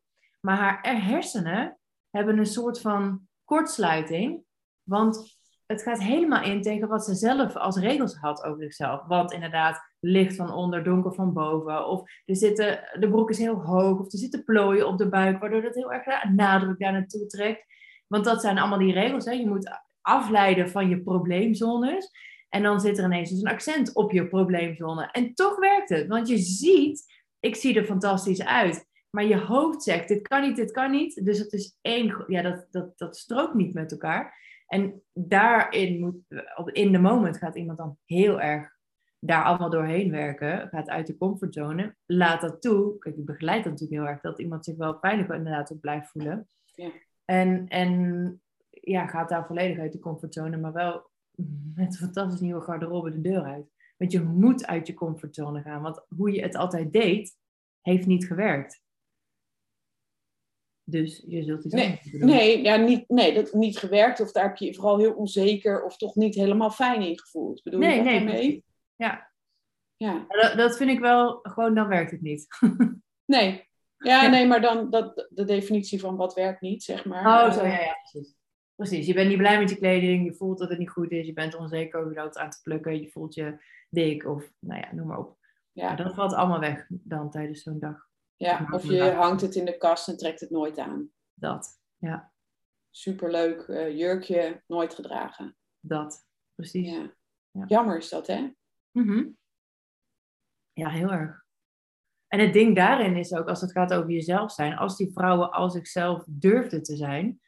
Speaker 2: maar haar hersenen hebben een soort van kortsluiting. Want het gaat helemaal in tegen wat ze zelf als regels had over zichzelf. Want inderdaad, licht van onder, donker van boven. Of er zitten, de broek is heel hoog. Of er zitten plooien op de buik, waardoor dat heel erg nadruk daar naartoe trekt. Want dat zijn allemaal die regels. Hè? Je moet afleiden van je probleemzones. En dan zit er ineens dus een accent op je probleemzone. En toch werkt het. Want je ziet, ik zie er fantastisch uit. Maar je hoofd zegt, dit kan niet, dit kan niet. Dus het is één, ja, dat, dat, dat strookt niet met elkaar. En daarin moet, in de moment gaat iemand dan heel erg daar allemaal doorheen werken. Gaat uit de comfortzone. Laat dat toe. Kijk, ik begeleid dat natuurlijk heel erg. Dat iemand zich wel veilig inderdaad op blijft voelen.
Speaker 1: Ja.
Speaker 2: En, en ja, gaat daar volledig uit de comfortzone. Maar wel met een fantastisch nieuwe garderobe de deur uit. Want je moet uit je comfortzone gaan. Want hoe je het altijd deed, heeft niet gewerkt. Dus je zult iets
Speaker 1: nee, nee, ja, niet, nee, dat niet gewerkt. Of daar heb je je vooral heel onzeker of toch niet helemaal fijn in gevoeld. Bedoel
Speaker 2: nee,
Speaker 1: je dat
Speaker 2: nee? Ja.
Speaker 1: Ja.
Speaker 2: Dat, dat vind ik wel, gewoon dan werkt het niet. (laughs)
Speaker 1: nee. Ja, ja, nee, maar dan dat, de definitie van wat werkt niet, zeg maar.
Speaker 2: Oh, zo, ja, ja, precies. Precies, je bent niet blij met je kleding, je voelt dat het niet goed is, je bent onzeker over dat aan te plukken, je voelt je dik of, nou ja, noem maar op.
Speaker 1: Ja.
Speaker 2: Maar dat valt allemaal weg dan tijdens zo'n dag.
Speaker 1: Ja, of je hangt het in de kast en trekt het nooit aan.
Speaker 2: Dat, ja.
Speaker 1: Superleuk uh, jurkje, nooit gedragen.
Speaker 2: Dat, precies.
Speaker 1: Ja. ja. Jammer is dat, hè?
Speaker 2: Mm -hmm. Ja, heel erg. En het ding daarin is ook, als het gaat over jezelf zijn, als die vrouwen als zichzelf durfden te zijn,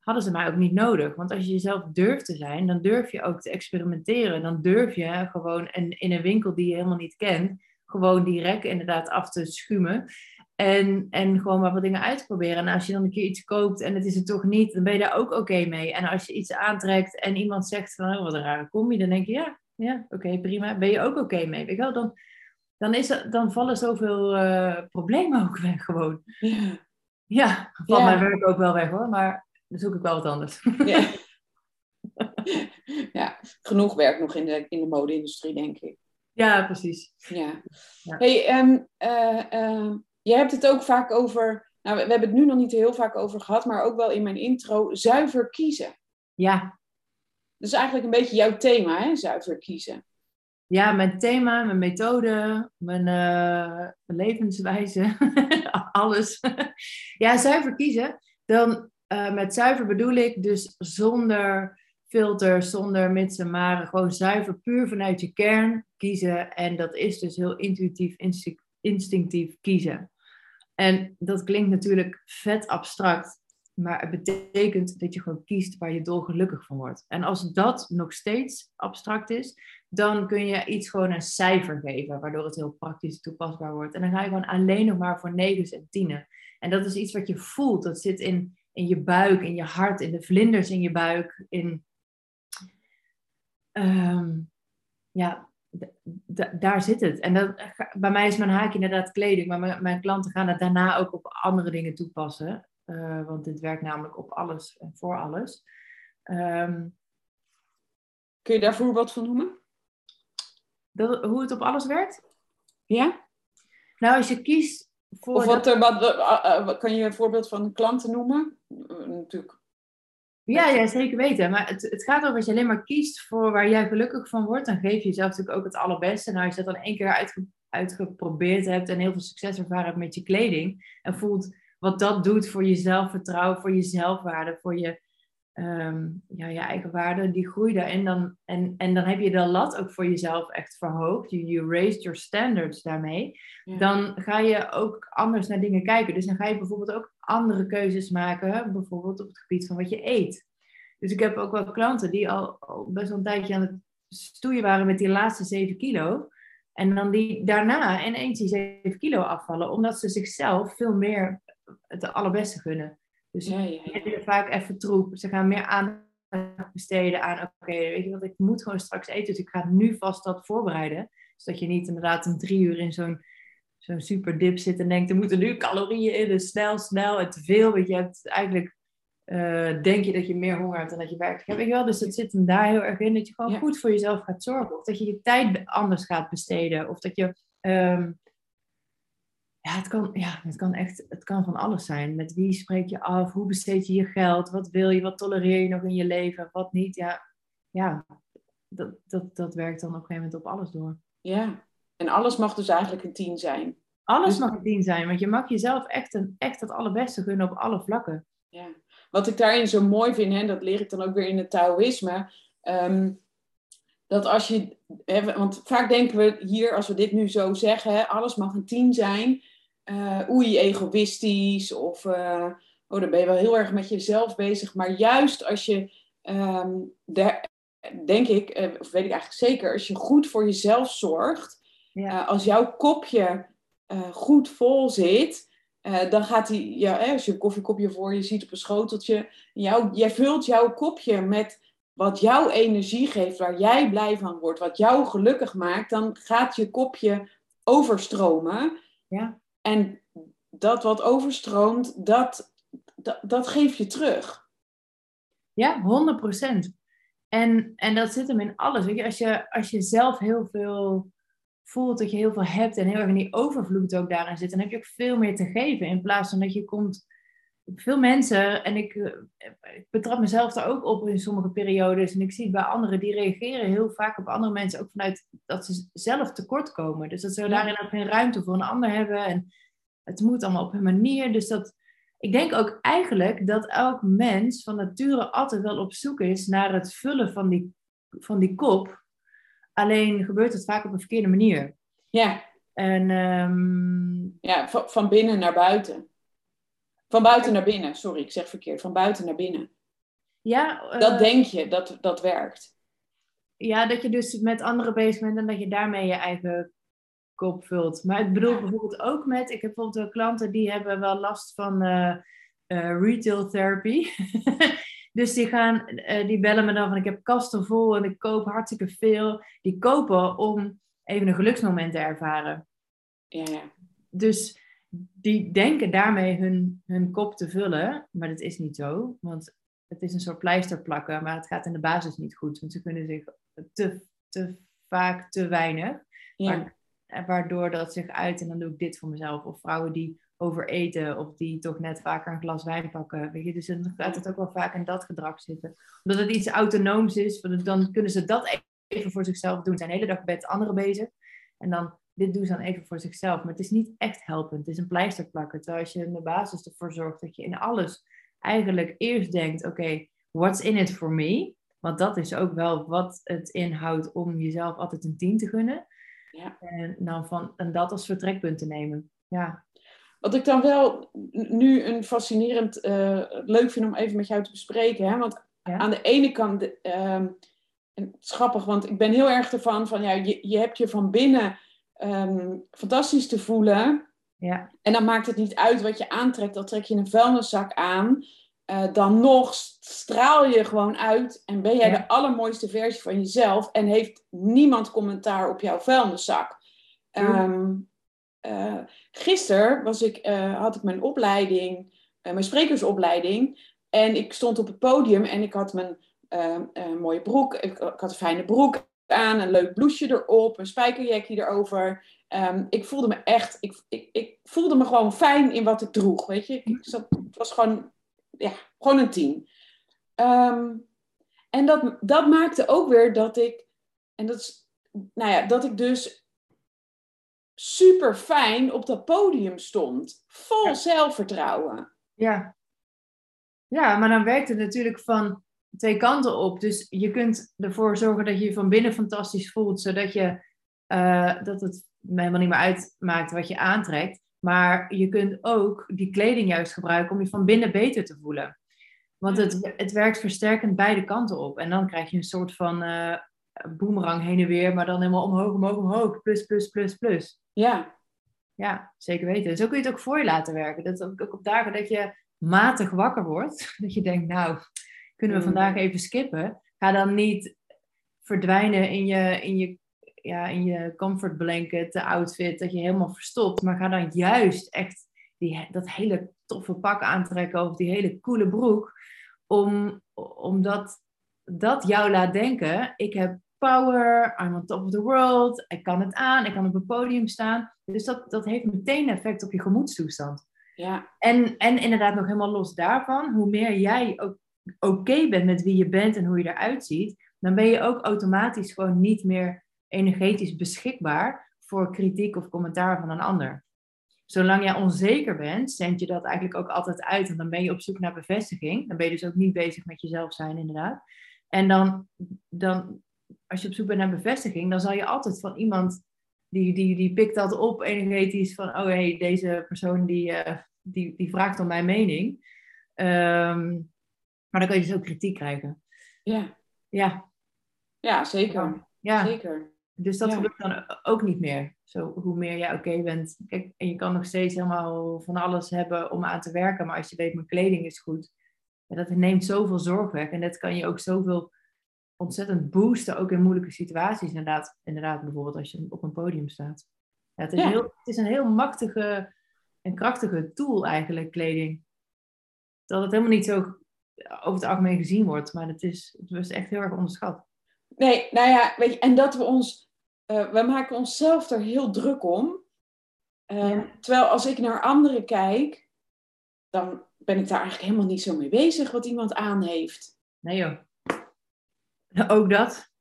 Speaker 2: hadden ze mij ook niet nodig. Want als je jezelf durft te zijn, dan durf je ook te experimenteren. Dan durf je gewoon in een winkel die je helemaal niet kent, gewoon rekken inderdaad af te schumen. En, en gewoon maar wat dingen uit te proberen. En als je dan een keer iets koopt en het is het toch niet, dan ben je daar ook oké mee. En als je iets aantrekt en iemand zegt van, oh, wat een rare combi, dan denk je, ja, ja oké, prima. Ben je ook oké mee? Weet je wel? Dan, dan, is er, dan vallen zoveel uh, problemen ook weg gewoon.
Speaker 1: Ja,
Speaker 2: ja ja. mijn werk ook wel weg hoor, maar dan zoek ik wel wat anders.
Speaker 1: Ja, (laughs) ja. genoeg werk nog in de, in de mode-industrie, denk ik.
Speaker 2: Ja, precies.
Speaker 1: Ja.
Speaker 2: Ja.
Speaker 1: Hey, um, uh, uh, je hebt het ook vaak over, nou, we, we hebben het nu nog niet heel vaak over gehad, maar ook wel in mijn intro, zuiver kiezen.
Speaker 2: Ja.
Speaker 1: Dat is eigenlijk een beetje jouw thema, hè? zuiver kiezen.
Speaker 2: Ja, mijn thema, mijn methode, mijn, uh, mijn levenswijze, (laughs) alles. (laughs) ja, zuiver kiezen. Dan uh, met zuiver bedoel ik dus zonder filters, zonder mits en maren. Gewoon zuiver, puur vanuit je kern kiezen. En dat is dus heel intuïtief, instinctief kiezen. En dat klinkt natuurlijk vet abstract. Maar het betekent dat je gewoon kiest waar je dolgelukkig van wordt. En als dat nog steeds abstract is, dan kun je iets gewoon een cijfer geven, waardoor het heel praktisch toepasbaar wordt. En dan ga je gewoon alleen nog maar voor negens en tienen. En dat is iets wat je voelt. Dat zit in, in je buik, in je hart, in de vlinders in je buik. In, ehm, ja, daar zit het. En dat, bij mij is mijn haak inderdaad kleding, maar mijn, mijn klanten gaan het daarna ook op andere dingen toepassen. Uh, want dit werkt namelijk op alles en voor alles. Um,
Speaker 1: Kun je daar voorbeeld van noemen?
Speaker 2: Dat, hoe het op alles werkt?
Speaker 1: Ja.
Speaker 2: Nou, als je kiest voor.
Speaker 1: Of wat, wat, eh, wat, kan je een voorbeeld van klanten noemen? Natuurlijk.
Speaker 2: Ja, ja, zeker weten. Maar het, het gaat over als je alleen maar kiest voor waar jij gelukkig van wordt, dan geef je jezelf natuurlijk ook het allerbeste. Nou, als je dat dan één keer uitge, uitgeprobeerd hebt en heel veel succes ervaren hebt met je kleding en voelt wat dat doet voor je zelfvertrouwen, voor je zelfwaarde, voor je, ehm, ja, je eigen waarde, die groeit En dan, en, en dan heb je de lat ook voor jezelf echt verhoogd. You, you raised your standards daarmee. Dan ga je ook anders naar dingen kijken. Dus dan ga je bijvoorbeeld ook andere keuzes maken, bijvoorbeeld op het gebied van wat je eet. Dus ik heb ook wel klanten die al, al best wel een tijdje aan het stoeien waren met die laatste 7 kilo. En dan die daarna ineens die 7 kilo afvallen, omdat ze zichzelf veel meer het allerbeste gunnen. Dus ja, ja, ja. vaak even troep. Ze gaan meer aandacht besteden aan, oké, weet je wat, ik moet gewoon straks eten, dus ik ga nu vast dat voorbereiden. Zodat je niet inderdaad een drie uur in zo'n zo'n super dip zit en denkt, er moeten nu calorieën in, dus snel, snel en te veel. Want je hebt eigenlijk, uh, denk je dat je meer honger hebt dan dat je werkt. hebt. Weet je wel? Dus het zit hem daar heel erg in, dat je gewoon goed voor jezelf gaat zorgen. Of dat je je tijd anders gaat besteden. Of dat je um, ja, het kan, ja, het kan echt het kan van alles zijn. Met wie spreek je af? Hoe besteed je je geld? Wat wil je? Wat tolereer je nog in je leven? Wat niet? Ja, ja dat, dat, dat werkt dan op een gegeven moment op alles door.
Speaker 1: Ja, en alles mag dus eigenlijk een tien zijn.
Speaker 2: Alles dus... mag een tien zijn, want je mag jezelf echt, een, echt het allerbeste gunnen op alle vlakken.
Speaker 1: Ja, wat ik daarin zo mooi vind, en dat leer ik dan ook weer in het Taoïsme. Um, dat als je, hè, want vaak denken we hier, als we dit nu zo zeggen, hè, alles mag een tien zijn uh, oei, egoïstisch of uh, oh, dan ben je wel heel erg met jezelf bezig. Maar juist als je, um, daar, denk ik, uh, of weet ik eigenlijk zeker, als je goed voor jezelf zorgt, ja. als jouw kopje goed vol zit, dan gaat die, ja, als je een koffiekopje voor je ziet op een schoteltje, jou, jij vult jouw kopje met wat jouw energie geeft, waar jij blij van wordt, wat jou gelukkig maakt, dan gaat je kopje overstromen.
Speaker 2: Ja.
Speaker 1: En dat wat overstroomt, dat, dat, dat geef je terug.
Speaker 2: Ja, 100%. En, en dat zit hem in alles. Weet je, als, je, als je zelf heel veel voelt dat je heel veel hebt en heel erg in die overvloed ook daarin zit, dan heb je ook veel meer te geven. In plaats van dat je komt. Veel mensen, en ik, eh, ik betrap mezelf daar ook op in sommige periodes, en ik zie bij anderen, die reageren heel vaak op andere mensen ook vanuit dat ze zelf tekort komen. Dus dat ze daarin ook geen ruimte voor een ander hebben. En het moet allemaal op hun manier. Dus dat, ik denk ook eigenlijk dat elk mens van nature altijd wel op zoek is naar het vullen van die, van die kop. Alleen gebeurt het vaak op een verkeerde manier.
Speaker 1: Ja.
Speaker 2: En, um...
Speaker 1: Ja, van, van binnen naar buiten. Van buiten naar binnen, sorry, ik zeg verkeerd. Van buiten naar binnen.
Speaker 2: Ja,
Speaker 1: uh... Dat denk je, dat, dat werkt.
Speaker 2: Ja, dat je dus met anderen bezig bent en dat je daarmee je eigen kop vult. Maar ik bedoel bijvoorbeeld ook met, ik heb bijvoorbeeld wel klanten die hebben wel last van uh, retail therapy. (laughs) dus die gaan, uh, die bellen me dan van ik heb kasten vol en ik koop hartstikke veel. Die kopen om even een geluksmoment te ervaren.
Speaker 1: Ja, ja.
Speaker 2: Dus die denken daarmee hun, hun kop te vullen, maar dat is niet zo. Want het is een soort pleister plakken, maar het gaat in de basis niet goed. Want ze kunnen zich te, te vaak te weinig. Ja waardoor dat zich uit en dan doe ik dit voor mezelf. Of vrouwen die overeten of die toch net vaker een glas wijn pakken. Weet je? Dus dan gaat het ook wel vaak in dat gedrag zitten. Omdat het iets autonooms is, dan kunnen ze dat even voor zichzelf doen. Zijn de hele dag met anderen bezig. En dan, dit doen ze dan even voor zichzelf. Maar het is niet echt helpend. Het is een pleister plakken. Terwijl als je in de basis ervoor zorgt dat je in alles eigenlijk eerst denkt, oké, what's in it for me? Want dat is ook wel wat het inhoudt om jezelf altijd een 10 te gunnen.
Speaker 1: Ja.
Speaker 2: En, dan van, en dat als vertrekpunt te nemen. Ja.
Speaker 1: Wat ik dan wel nu een fascinerend, eh, leuk vind om even met jou te bespreken. Hè? Want
Speaker 2: Ja.
Speaker 1: aan de ene kant, ehm, en het is grappig, want ik ben heel erg ervan van, ja, je, je hebt je van binnen ehm, fantastisch te voelen.
Speaker 2: Ja.
Speaker 1: En dan maakt het niet uit wat je aantrekt. Dan trek je een vuilniszak aan. Eh, dan nog straal je gewoon uit en ben jij
Speaker 2: Ja.
Speaker 1: de allermooiste versie van jezelf en heeft niemand commentaar op jouw vuilniszak.
Speaker 2: Tuurlijk.
Speaker 1: Eh, gisteren was ik, eh, had ik mijn opleiding, eh, mijn sprekersopleiding. En ik stond op het podium en ik had mijn mooie broek. Ik, ik had een fijne broek aan, een leuk blouseje erop, een spijkerjekje erover. Ehm, ik voelde me echt, ik, ik, ik voelde me gewoon fijn in wat ik droeg, weet je. Ik, ik zat, het was gewoon, ja, gewoon een tien. Ehm, en dat, dat maakte ook weer dat ik, en dat is, nou ja, dat ik dus super fijn op dat podium stond. Vol
Speaker 2: Ja.
Speaker 1: zelfvertrouwen.
Speaker 2: Ja. ja, maar dan werkt het natuurlijk van twee kanten op. Dus je kunt ervoor zorgen dat je je van binnen fantastisch voelt, zodat je, eh, dat het helemaal niet meer uitmaakt wat je aantrekt. Maar je kunt ook die kleding juist gebruiken om je van binnen beter te voelen. Want het, het werkt versterkend beide kanten op. En dan krijg je een soort van eh boemerang heen en weer, maar dan helemaal omhoog, omhoog, omhoog. Plus, plus, plus, plus.
Speaker 1: Ja,
Speaker 2: Ja, zeker weten. Zo kun je het ook voor je laten werken. Dat ook ook op dagen dat je matig wakker wordt, (laughs) dat je denkt, nou, kunnen we
Speaker 1: Mm.
Speaker 2: vandaag even skippen? Ga dan niet verdwijnen in je, in je, ja, in je comfort blanket, de outfit, dat je helemaal verstopt. Maar ga dan juist echt die, dat hele toffe pak aantrekken of die hele coole broek. Om, omdat dat jou laat denken, ik heb power, I'm on top of the world, ik kan het aan, ik kan op een podium staan. Dus dat, dat heeft meteen effect op je gemoedstoestand.
Speaker 1: ja,
Speaker 2: En, en inderdaad nog helemaal los daarvan, hoe meer jij ook oké bent met wie je bent en hoe je eruit ziet, dan ben je ook automatisch gewoon niet meer energetisch beschikbaar voor kritiek of commentaar van een ander. Zolang jij onzeker bent, zend je dat eigenlijk ook altijd uit. En dan ben je op zoek naar bevestiging. Dan ben je dus ook niet bezig met jezelf zijn, inderdaad. En dan, dan als je op zoek bent naar bevestiging, dan zal je altijd van iemand die, die, die pikt dat op energetisch van, oh hey, deze persoon die, eh, die, die vraagt om mijn mening. Ehm, maar dan kun je dus ook kritiek krijgen.
Speaker 1: ja,
Speaker 2: Ja,
Speaker 1: ja zeker.
Speaker 2: ja.
Speaker 1: zeker.
Speaker 2: Dus dat
Speaker 1: Ja.
Speaker 2: gebeurt dan ook niet meer. Zo, hoe meer jij oké bent. Kijk, en je kan nog steeds helemaal van alles hebben om aan te werken. Maar als je weet, mijn kleding is goed. Ja, dat neemt zoveel zorg weg. En dat kan je ook zoveel ontzettend boosten. Ook in moeilijke situaties. Inderdaad, inderdaad bijvoorbeeld als je op een podium staat. Ja, het, is
Speaker 1: Ja.
Speaker 2: Heel, het is een heel machtige en krachtige tool eigenlijk, kleding. Dat het helemaal niet zo over het algemeen gezien wordt. Maar het is, het is echt heel erg onderschat.
Speaker 1: Nee, nou ja, weet je, en dat we ons, eh, we maken onszelf er heel druk om. Ehm,
Speaker 2: Ja.
Speaker 1: Terwijl als ik naar anderen kijk, dan ben ik daar eigenlijk helemaal niet zo mee bezig wat iemand aan heeft.
Speaker 2: Nee joh. (laughs) Ook dat.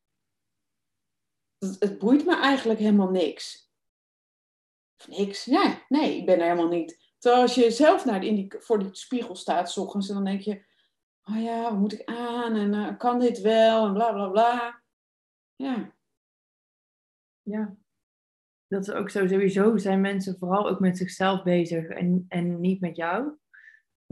Speaker 1: Het, het boeit me eigenlijk helemaal niks. Of niks? Ja, nee, ik ben er helemaal niet. Terwijl als je zelf naar die, voor die spiegel staat, s ochtends, en dan denk je, oh ja, wat moet ik aan? En eh, kan dit wel? En bla bla bla. Ja,
Speaker 2: Ja. Dat is ook zo. Sowieso zijn mensen vooral ook met zichzelf bezig en, en niet met jou.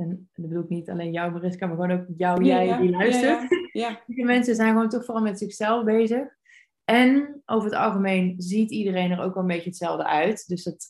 Speaker 2: En dat bedoel ik niet alleen jou, Mariska, maar gewoon ook jou, jij
Speaker 1: ja,
Speaker 2: die luistert.
Speaker 1: Ja. (laughs)
Speaker 2: Die mensen zijn gewoon toch vooral met zichzelf bezig. En over het algemeen ziet iedereen er ook wel een beetje hetzelfde uit. Dus dat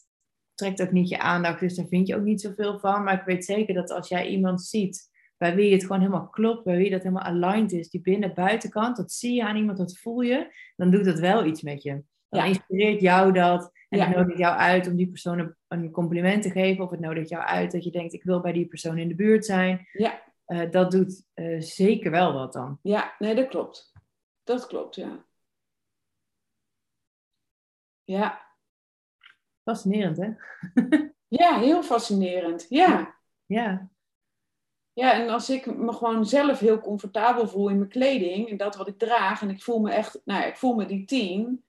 Speaker 2: trekt ook niet je aandacht. Dus daar vind je ook niet zoveel van. Maar ik weet zeker dat als jij iemand ziet bij wie het gewoon helemaal klopt, bij wie dat helemaal aligned is, die binnen-buitenkant, dat zie je aan iemand, dat voel je, dan doet dat wel iets met je. Dan inspireert jou dat en
Speaker 1: Ja.
Speaker 2: het nodigt jou uit om die persoon een- compliment te geven. Of het nodigt jou uit dat je denkt, ik wil bij die persoon in de buurt zijn.
Speaker 1: ja.
Speaker 2: Eh, dat doet eh, zeker wel wat dan.
Speaker 1: Ja, nee, dat klopt. Dat klopt, ja. Ja,
Speaker 2: Fascinerend, hè? (laughs)
Speaker 1: ja heel fascinerend. Ja.
Speaker 2: Ja,
Speaker 1: ja, en als ik me gewoon zelf heel comfortabel voel in mijn kleding en dat wat ik draag en ik voel me echt, nou ja, ik voel me die tien,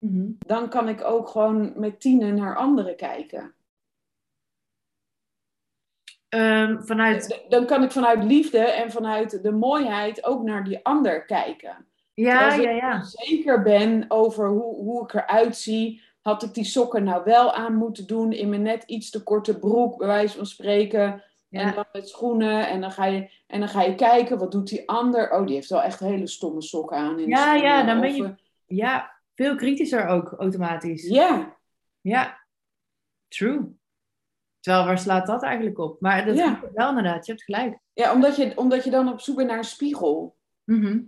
Speaker 2: Mhm.
Speaker 1: dan kan ik ook gewoon met tienen naar anderen kijken.
Speaker 2: ehm, vanuit...
Speaker 1: Dan kan ik vanuit liefde en vanuit de mooiheid ook naar die ander kijken.
Speaker 2: Ja,
Speaker 1: Als ik
Speaker 2: ja, ja.
Speaker 1: zeker ben over hoe, hoe ik eruit zie. Had ik die sokken nou wel aan moeten doen in mijn net iets te korte broek, bij wijze van spreken. En dan met schoenen. En dan, ga je, en dan ga je kijken, wat doet die ander? Oh, die heeft wel echt hele stomme sokken aan. In
Speaker 2: Ja, ja, dan ben je- ja, veel kritischer ook automatisch.
Speaker 1: Ja,
Speaker 2: Ja, true. Terwijl, waar slaat dat eigenlijk op? Maar dat
Speaker 1: Ja.
Speaker 2: gebeurt wel inderdaad, je hebt gelijk.
Speaker 1: ja omdat, je, omdat je dan op zoek bent naar een spiegel.
Speaker 2: Mhm.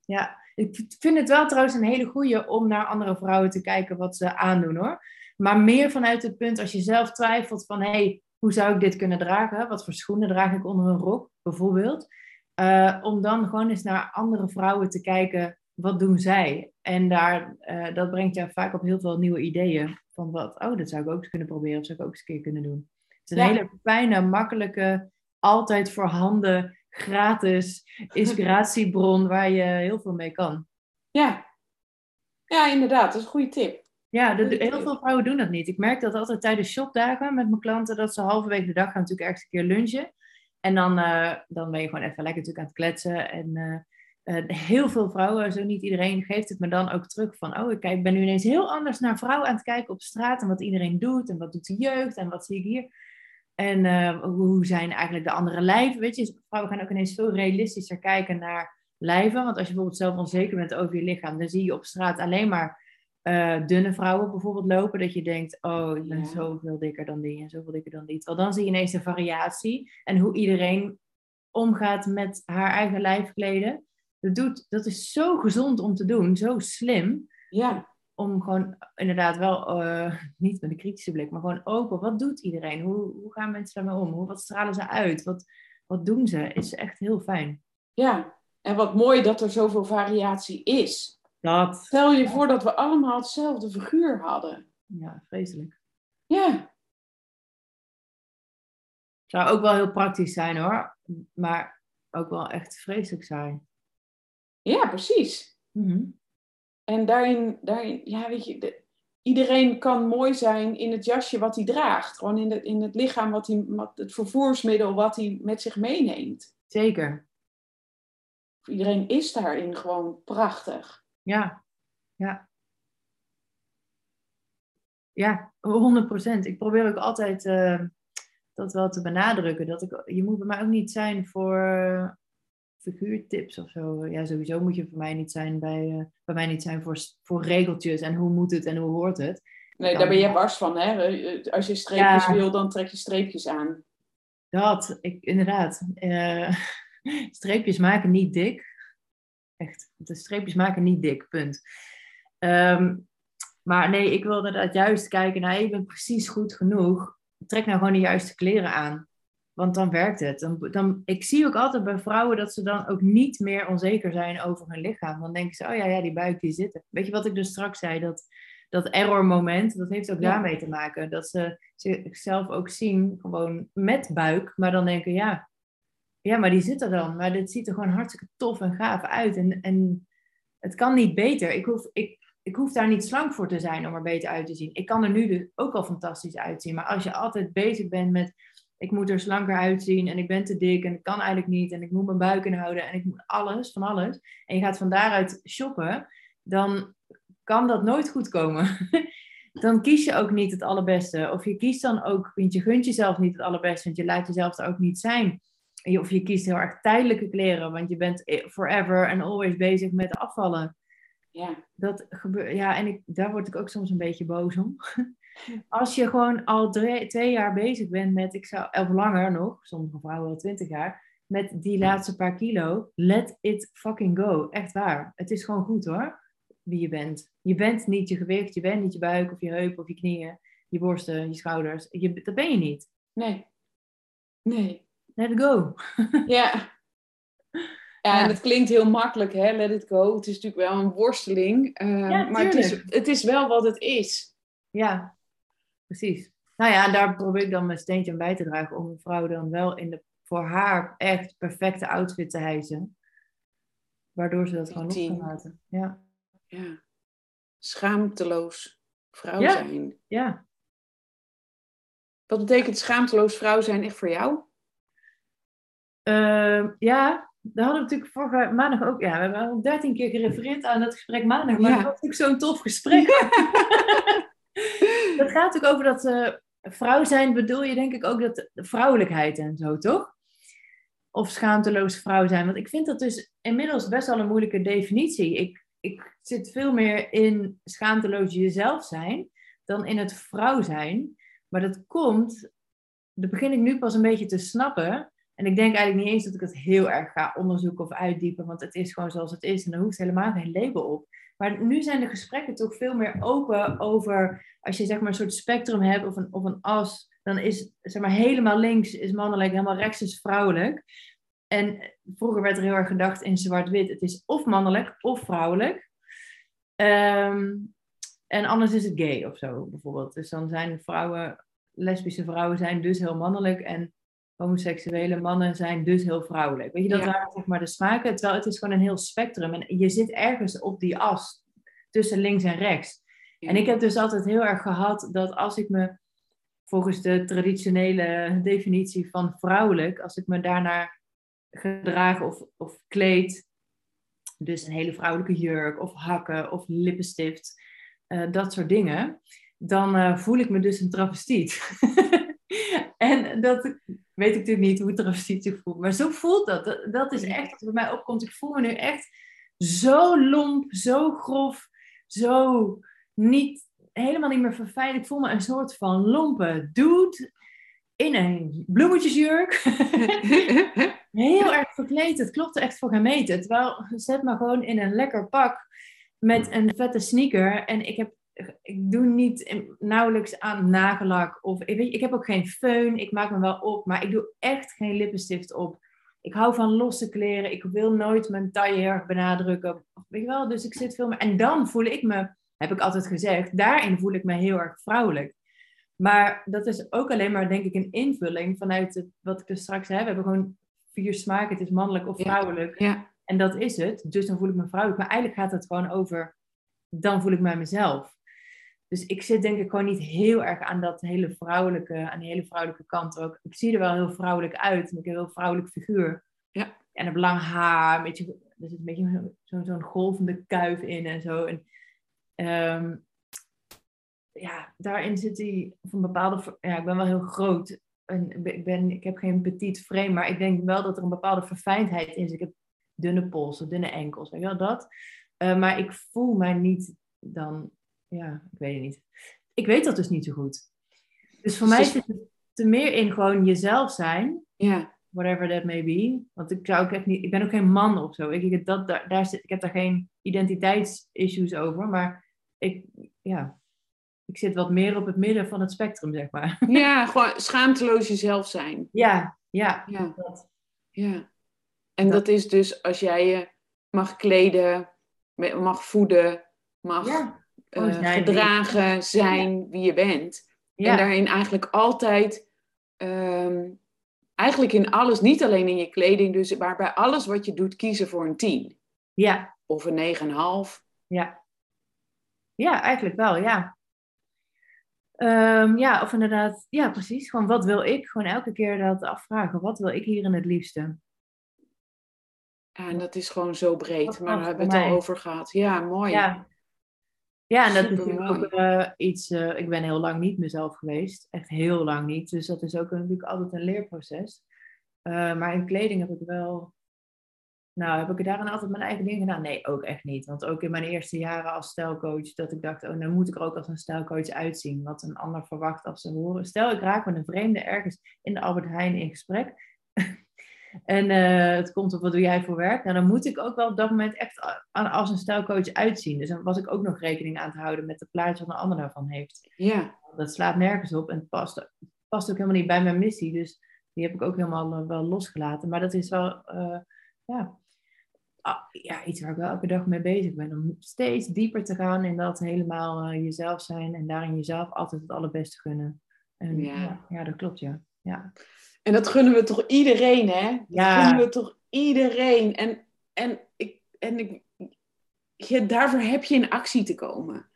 Speaker 2: Ja, ik vind het wel trouwens een hele goeie om naar andere vrouwen te kijken wat ze aandoen hoor. Maar meer vanuit het punt als je zelf twijfelt van hé, hey, hoe zou ik dit kunnen dragen? Wat voor schoenen draag ik onder een rok bijvoorbeeld? Eh, om dan gewoon eens naar andere vrouwen te kijken, wat doen zij? En daar, eh, dat brengt jou vaak op heel veel nieuwe ideeën. Van wat, oh, dat zou ik ook eens kunnen proberen of zou ik ook eens een keer kunnen doen. Het is een
Speaker 1: Ja.
Speaker 2: hele fijne, makkelijke, altijd voorhanden, gratis (laughs) inspiratiebron waar je heel veel mee kan.
Speaker 1: Ja. Ja, inderdaad. Dat is een goede tip.
Speaker 2: Ja, heel veel vrouwen doen dat niet. Ik merk dat altijd tijdens shopdagen met mijn klanten, dat ze halverwege de dag gaan natuurlijk ergens een keer lunchen. En dan, eh, dan ben je gewoon even lekker natuurlijk aan het kletsen. En eh, eh, heel veel vrouwen, zo niet iedereen, geeft het me dan ook terug van, oh, ik kijk- ben nu ineens heel anders naar vrouwen aan het kijken op straat en wat iedereen doet en wat doet de jeugd en wat zie ik hier. En eh, hoe zijn eigenlijk de andere lijven, weet je. Vrouwen gaan ook ineens veel realistischer kijken naar lijven. Want als je bijvoorbeeld zelf onzeker bent over je lichaam, dan zie je op straat alleen maar eh, dunne vrouwen bijvoorbeeld lopen. Dat je denkt, oh, ik ben
Speaker 1: Ja.
Speaker 2: zoveel dikker dan die en zoveel dikker dan die. Terwijl dan zie je ineens de variatie en hoe iedereen omgaat met haar eigen lijfkleden. Dat, doet, dat is zo gezond om te doen, zo slim.
Speaker 1: Ja.
Speaker 2: Om gewoon inderdaad wel, eh, niet met een kritische blik, maar gewoon open. Wat doet iedereen? Hoe, hoe gaan mensen daarmee om? Hoe, wat stralen ze uit? Wat, wat doen ze? Is echt heel fijn.
Speaker 1: Ja. En wat mooi dat er zoveel variatie is.
Speaker 2: Dat.
Speaker 1: Stel je voor dat we allemaal hetzelfde figuur hadden.
Speaker 2: Ja, vreselijk.
Speaker 1: Ja.
Speaker 2: Zou ook wel heel praktisch zijn hoor. Maar ook wel echt vreselijk zijn.
Speaker 1: Ja, precies.
Speaker 2: Mhm.
Speaker 1: En daarin, daarin ja, weet je, de- iedereen kan mooi zijn in het jasje wat hij draagt. Gewoon in, de, in het lichaam, wat hij, wat, het vervoersmiddel wat hij met zich meeneemt.
Speaker 2: Zeker.
Speaker 1: Iedereen is daarin gewoon prachtig.
Speaker 2: Ja. Ja. Ja, 100 procent. Ik probeer ook altijd eh, dat wel te benadrukken. Dat ik, je moet bij mij ook niet zijn voor figuurtips of zo. Ja, sowieso moet je voor mij niet zijn bij, eh, bij mij niet zijn voor, voor regeltjes en hoe moet het en hoe hoort het.
Speaker 1: Nee, daar ben je wars van, hè? Eh, Als je streepjes
Speaker 2: Ja.
Speaker 1: wil, dan trek je streepjes aan.
Speaker 2: Dat, ik, inderdaad. Eh, (laughs) streepjes maken niet dik. Echt, de streepjes maken niet dik, punt. Ehm, maar nee, ik wil inderdaad juist kijken naar, je bent precies goed genoeg. Trek nou gewoon de juiste kleren aan. Want dan werkt het. Dan, dan, ik zie ook altijd bij vrouwen dat ze dan ook niet meer onzeker zijn over hun lichaam. Dan denken ze, oh ja, ja die buik die zit er. Weet je wat ik dus straks zei? Dat, dat error moment, dat heeft ook
Speaker 1: Ja.
Speaker 2: daarmee te maken. Dat ze zichzelf ook zien, gewoon met buik. Maar dan denken, ja, ja, maar die zit er dan. Maar dit ziet er gewoon hartstikke tof en gaaf uit. En, en het kan niet beter. Ik hoef, ik, ik hoef daar niet slank voor te zijn om er beter uit te zien. Ik kan er nu dus ook al fantastisch uitzien. Maar als je altijd bezig bent met, ik moet er slanker uitzien en ik ben te dik en ik kan eigenlijk niet en ik moet mijn buik inhouden en ik moet alles, van alles. En je gaat van daaruit shoppen, dan kan dat nooit goed komen. (laughs) dan kies je ook niet het allerbeste. Of je kiest dan ook, want je gunt jezelf niet het allerbeste, want je laat jezelf er ook niet zijn. Of je kiest heel erg tijdelijke kleren, want je bent eh, forever and always bezig met afvallen.
Speaker 1: Ja.
Speaker 2: Dat gebeurt, ja, en ik, daar word ik ook soms een beetje boos om. (laughs) Als je gewoon al drie- twee jaar bezig bent met, ik zou, of langer nog, sommige vrouwen wel twintig jaar, met die laatste paar kilo, let it fucking go. Echt waar. Het is gewoon goed hoor, wie je bent. Je bent niet je gewicht, je bent niet je buik of je heup of je knieën, je borsten, je schouders. Je, dat ben je niet.
Speaker 1: Nee. Nee.
Speaker 2: Let it go. (laughs)
Speaker 1: Ja. Ja,
Speaker 2: Ja.
Speaker 1: en het klinkt heel makkelijk, hè? Let it go. Het is natuurlijk wel een worsteling. eh,
Speaker 2: Ja,
Speaker 1: maar het is, het is wel wat het is.
Speaker 2: Ja, precies. Nou ja, en daar probeer ik dan mijn steentje aan bij te dragen om een vrouw dan wel in de voor haar echt perfecte outfit te hijsen. Waardoor ze dat gewoon los kan laten. Ja,
Speaker 1: Ja. Schaamteloos vrouw
Speaker 2: Ja.
Speaker 1: zijn.
Speaker 2: ja.
Speaker 1: Wat betekent schaamteloos vrouw zijn echt voor jou?
Speaker 2: Uh, ja, daar hadden we natuurlijk vorige maandag ook. Ja, we hebben al dertien keer gerefereerd aan het gesprek maandag. Maar ja. dat was natuurlijk zo'n tof gesprek. (laughs) (laughs) dat gaat natuurlijk over dat uh, vrouw zijn, bedoel je denk ik ook dat vrouwelijkheid en zo, toch? Of schaamteloos vrouw zijn. Want ik vind dat dus inmiddels best wel een moeilijke definitie. Ik, ik zit veel meer in schaamteloos jezelf zijn dan in het vrouw zijn. Maar dat komt, dat begin ik nu pas een beetje te snappen. En ik denk eigenlijk niet eens dat ik het heel erg ga onderzoeken of uitdiepen, want het is gewoon zoals het is en er hoeft helemaal geen label op. Maar nu zijn de gesprekken toch veel meer open over, als je zeg maar een soort spectrum hebt of een, of een as, dan is zeg maar helemaal links is mannelijk, helemaal rechts is vrouwelijk. En vroeger werd er heel erg gedacht in zwart-wit, het is of mannelijk of vrouwelijk. Ehm, en anders is het gay of zo, bijvoorbeeld. Dus dan zijn vrouwen, lesbische vrouwen zijn dus heel mannelijk en homoseksuele mannen zijn dus heel vrouwelijk. Weet je, dat ja. waren zeg maar de smaken, terwijl het is gewoon een heel spectrum. En je zit ergens op die as tussen links en rechts. En ik heb dus altijd heel erg gehad dat als ik me volgens de traditionele definitie van vrouwelijk, als ik me daarnaar gedraag of, of kleed, dus een hele vrouwelijke jurk of hakken of lippenstift, uh, dat soort dingen, dan uh, voel ik me dus een travestiet. (laughs) en dat weet ik natuurlijk niet hoe travestiet zich voelt, maar zo voelt dat. dat. Dat is echt wat bij mij opkomt. Ik voel me nu echt zo lomp, zo grof, zo niet, helemaal niet meer verfijnd. Ik voel me een soort van lompe dude in een bloemetjesjurk. (laughs) Heel erg verkleed. Het klopte echt voor gemeten. Terwijl, zet me gewoon in een lekker pak met een vette sneaker. En ik, heb, ik doe niet nauwelijks aan nagellak. Of, ik, weet, ik heb ook geen föhn. Ik maak me wel op. Maar ik doe echt geen lippenstift op. Ik hou van losse kleren. Ik wil nooit mijn taille heel erg benadrukken. Weet je wel? Dus ik zit veel meer... En dan voel ik me, heb ik altijd gezegd, daarin voel ik me heel erg vrouwelijk. Maar dat is ook alleen maar, denk ik, een invulling vanuit het, wat ik dus straks heb. We hebben gewoon vier smaken. Het is mannelijk of vrouwelijk.
Speaker 1: Ja.
Speaker 2: En dat is het. Dus dan voel ik me vrouwelijk. Maar eigenlijk gaat het gewoon over, dan voel ik mij mezelf. Dus ik zit denk ik gewoon niet heel erg aan dat hele vrouwelijke, aan die hele vrouwelijke kant ook. Ik zie er wel heel vrouwelijk uit. En ik heb een heel vrouwelijk figuur.
Speaker 1: Ja.
Speaker 2: En een lang haar. Een beetje, er zit een beetje zo'n zo golvende kuif in en zo. En, um, ja, daarin zit die van bepaalde. Ja, ik ben wel heel groot. En ik, ben, ik heb geen petit frame, maar ik denk wel dat er een bepaalde verfijndheid in zit. Ik heb dunne polsen, dunne enkels, weet je wel dat. Uh, maar ik voel mij niet dan, ja, ik weet het niet. Ik weet dat dus niet zo goed. Dus voor dus mij zit het te meer in gewoon jezelf zijn.
Speaker 1: Ja.
Speaker 2: Whatever that may be. Want ik zou ook echt niet, ik ben ook geen man of zo. Ik, ik, dat, daar, daar zit, ik heb daar geen identiteitsissues over, maar ik, ja, ik zit wat meer op het midden van het spectrum, zeg maar. (laughs)
Speaker 1: Ja, gewoon schaamteloos jezelf zijn.
Speaker 2: Ja, ja.
Speaker 1: Ja. Dat. ja. En dat is dus als jij je mag kleden, mag voeden, mag
Speaker 2: Ja.
Speaker 1: Eh,
Speaker 2: Oh, zijn
Speaker 1: gedragen, zijn wie je bent.
Speaker 2: Ja.
Speaker 1: En daarin eigenlijk altijd, ehm, eigenlijk in alles, niet alleen in je kleding, dus, maar bij alles wat je doet, kiezen voor een 10
Speaker 2: Ja,
Speaker 1: of een 9,5.
Speaker 2: ja. Ja, eigenlijk wel, ja. Ehm, ja, of inderdaad, ja, precies. Gewoon wat wil ik? Gewoon elke keer dat afvragen. Wat wil ik hierin het liefste?
Speaker 1: En dat is gewoon zo breed, maar daar hebben we het al over gehad. Ja, mooi.
Speaker 2: Ja. Ja, en dat is natuurlijk ook eh, iets. eh, ik ben heel lang niet mezelf geweest. Echt heel lang niet. Dus dat is ook natuurlijk altijd een leerproces. Eh, maar in kleding heb ik wel. Nou, heb ik daarin altijd mijn eigen dingen gedaan? Nee, ook echt niet. Want ook in mijn eerste jaren als stijlcoach, dat ik dacht, oh, nou moet ik er ook als een stijlcoach uitzien. Wat een ander verwacht als ze horen. Stel, ik raak met een vreemde ergens in de Albert Heijn in gesprek. (laughs) en eh, het komt op wat doe jij voor werk? Nou, dan moet ik ook wel op dat moment echt als een stijlcoach uitzien. Dus dan was ik ook nog rekening aan te houden met de plaatje wat een ander daarvan heeft.
Speaker 1: Ja,
Speaker 2: Dat slaat nergens op en het past, het past ook helemaal niet bij mijn missie. Dus die heb ik ook helemaal eh, wel losgelaten. Maar dat is wel, eh, ja, ah, ja, iets waar ik wel elke dag mee bezig ben. Om steeds dieper te gaan in dat helemaal jezelf zijn en daarin jezelf altijd het allerbeste gunnen. En,
Speaker 1: Ja.
Speaker 2: ja. Ja, dat klopt, ja. ja.
Speaker 1: En dat gunnen we toch iedereen, hè? Dat
Speaker 2: Ja.
Speaker 1: gunnen we toch iedereen. En, en, ik, en ik, je, daarvoor heb je in actie te komen.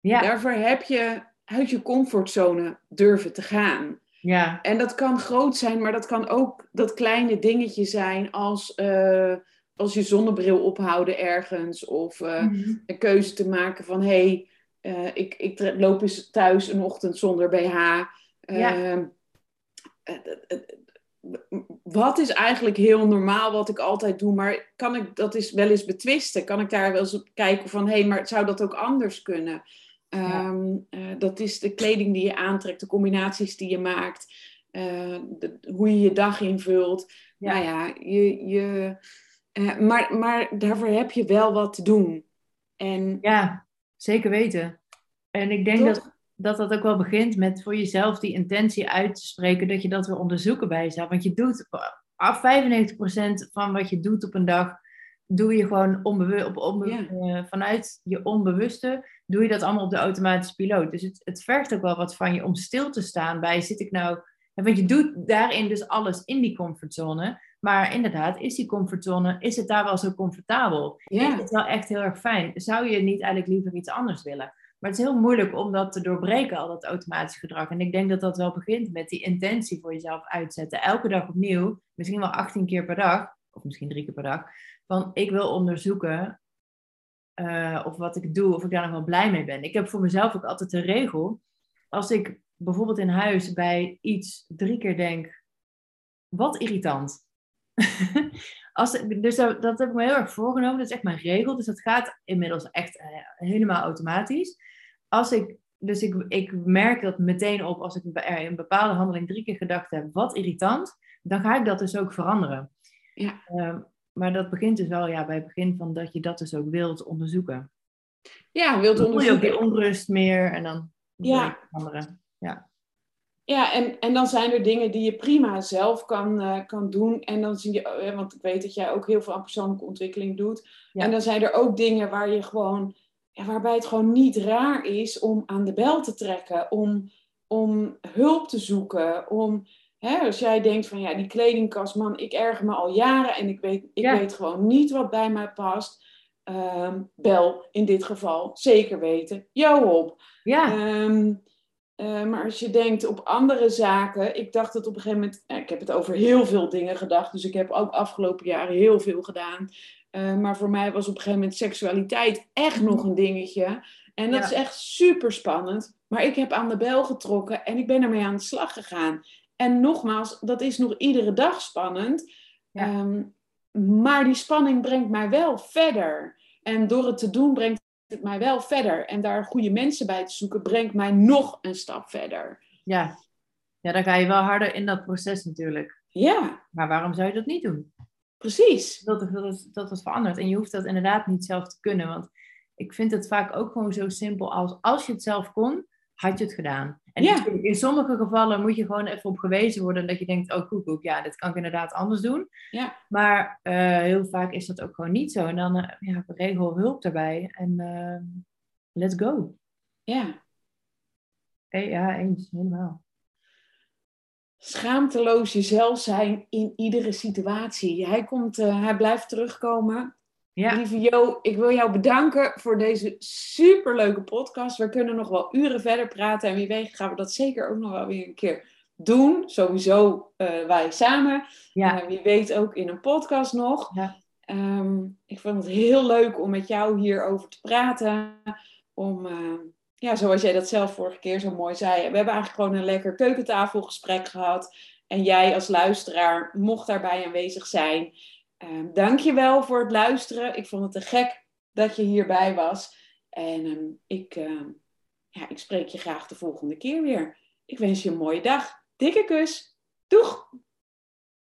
Speaker 2: Ja,
Speaker 1: Daarvoor heb je uit je comfortzone durven te gaan.
Speaker 2: Ja.
Speaker 1: En dat kan groot zijn, maar dat kan ook dat kleine dingetje zijn als, eh, als je zonnebril ophouden ergens. Of uh, mm-hmm. een keuze te maken van hé, hey, uh, ik, ik loop eens thuis een ochtend zonder BH. Ja. Ehm, wat is eigenlijk heel normaal wat ik altijd doe, maar kan ik dat is wel eens betwisten? Kan ik daar wel eens op kijken van hé, hey, maar zou dat ook anders kunnen? Ehm, eh, dat is de kleding die je aantrekt, de combinaties die je maakt, uh, de, hoe je je dag invult. Ja. Nou ja, je, je, uh, maar, maar daarvoor heb je wel wat te doen. En,
Speaker 2: ja, zeker weten. En ik denk dat, dat dat ook wel begint met voor jezelf die intentie uit te spreken, dat je dat wil onderzoeken bij jezelf. Want je doet af 95% van wat je doet op een dag, doe je gewoon onbewust, op onbe vanuit je onbewuste doe je dat allemaal op de automatische piloot. Dus het, het vergt ook wel wat van je om stil te staan bij, zit ik nou... Want je doet daarin dus alles in die comfortzone. Maar inderdaad, is die comfortzone, is het daar wel zo comfortabel? Ja. Is het wel echt heel erg fijn? Zou je niet eigenlijk liever iets anders willen? Maar het is heel moeilijk om dat te doorbreken, al dat automatische gedrag. En ik denk dat dat wel begint met die intentie voor jezelf uitzetten. Elke dag opnieuw, misschien wel 18 keer per dag, of misschien drie keer per dag. Van ik wil onderzoeken uh, of wat ik doe, of ik daar nog wel blij mee ben. Ik heb voor mezelf ook altijd een regel. Als ik bijvoorbeeld in huis bij iets drie keer denk, wat irritant. (laughs) Als, dus dat, dat, heb ik me heel erg voorgenomen. Dat is echt mijn regel. Dus dat gaat inmiddels echt uh, helemaal automatisch. Als ik, dus ik, ik merk dat meteen op als ik een bepaalde handeling drie keer gedacht heb, wat irritant, dan ga ik dat dus ook veranderen. Ja. Uh, maar dat begint dus wel ja, bij het begin van dat je dat dus ook wilt onderzoeken.
Speaker 1: Ja, wilt onderzoeken.
Speaker 2: je ook die onrust meer en dan ja. anderen. Ja.
Speaker 1: Ja, en, en dan zijn er dingen die je prima zelf kan, uh, kan doen. En dan zie je, uh, want ik weet dat jij ook heel veel aan persoonlijke ontwikkeling doet. Ja. En dan zijn er ook dingen waar je gewoon, ja, waarbij het gewoon niet raar is om aan de bel te trekken, om, om hulp te zoeken, om Hè, als jij denkt van ja, die kledingkast, man, ik erger me al jaren en ik weet, ik weet gewoon niet wat bij mij past. Um, bel in dit geval, zeker weten, jou op. Ja. Um, uh, maar als je denkt op andere zaken, ik dacht dat op een gegeven moment, ik heb het over heel veel dingen gedacht, dus ik heb ook afgelopen jaren heel veel gedaan. Uh, maar voor mij was op een gegeven moment seksualiteit echt nog een dingetje. En dat is echt super spannend. Maar ik heb aan de bel getrokken en ik ben ermee aan de slag gegaan. En nogmaals, dat is nog iedere dag spannend. Ehm, maar die spanning brengt mij wel verder. En door het te doen brengt het mij wel verder. En daar goede mensen bij te zoeken brengt mij nog een stap verder.
Speaker 2: Ja, ja dan ga je wel harder in dat proces natuurlijk.
Speaker 1: Ja.
Speaker 2: Maar waarom zou je dat niet doen?
Speaker 1: Precies.
Speaker 2: Dat, dat, dat het verandert. En je hoeft dat inderdaad niet zelf te kunnen. Want ik vind het vaak ook gewoon zo simpel als als je het zelf kon, had je het gedaan. En ja. in sommige gevallen moet je gewoon even op gewezen worden dat je denkt, oh koekoek, ja, dit kan ik inderdaad anders doen. Ja. Maar uh, heel vaak is dat ook gewoon niet zo. En dan uh, ja, regel hulp daarbij en uh, let's go.
Speaker 1: Ja.
Speaker 2: Hey, ja, eens, helemaal.
Speaker 1: Schaamteloos jezelf zijn in iedere situatie. Hij, komt, hij blijft terugkomen. Ja. Lieve Jo, ik wil jou bedanken voor deze superleuke podcast. We kunnen nog wel uren verder praten. En wie weet gaan we dat zeker ook nog wel weer een keer doen. Sowieso uh, wij samen. Ja. Uh, wie weet ook in een podcast nog. Ja. Um, ik vond het heel leuk om met jou hierover te praten. Om, uh, ja, zoals jij dat zelf vorige keer zo mooi zei. We hebben eigenlijk gewoon een lekker keukentafelgesprek gehad. En jij als luisteraar mocht daarbij aanwezig zijn. Um, dankjewel voor het luisteren. Ik vond het te gek dat je hierbij was. En um, ik, uh, ja, ik spreek je graag de volgende keer weer. Ik wens je een mooie dag. Dikke kus. Doeg!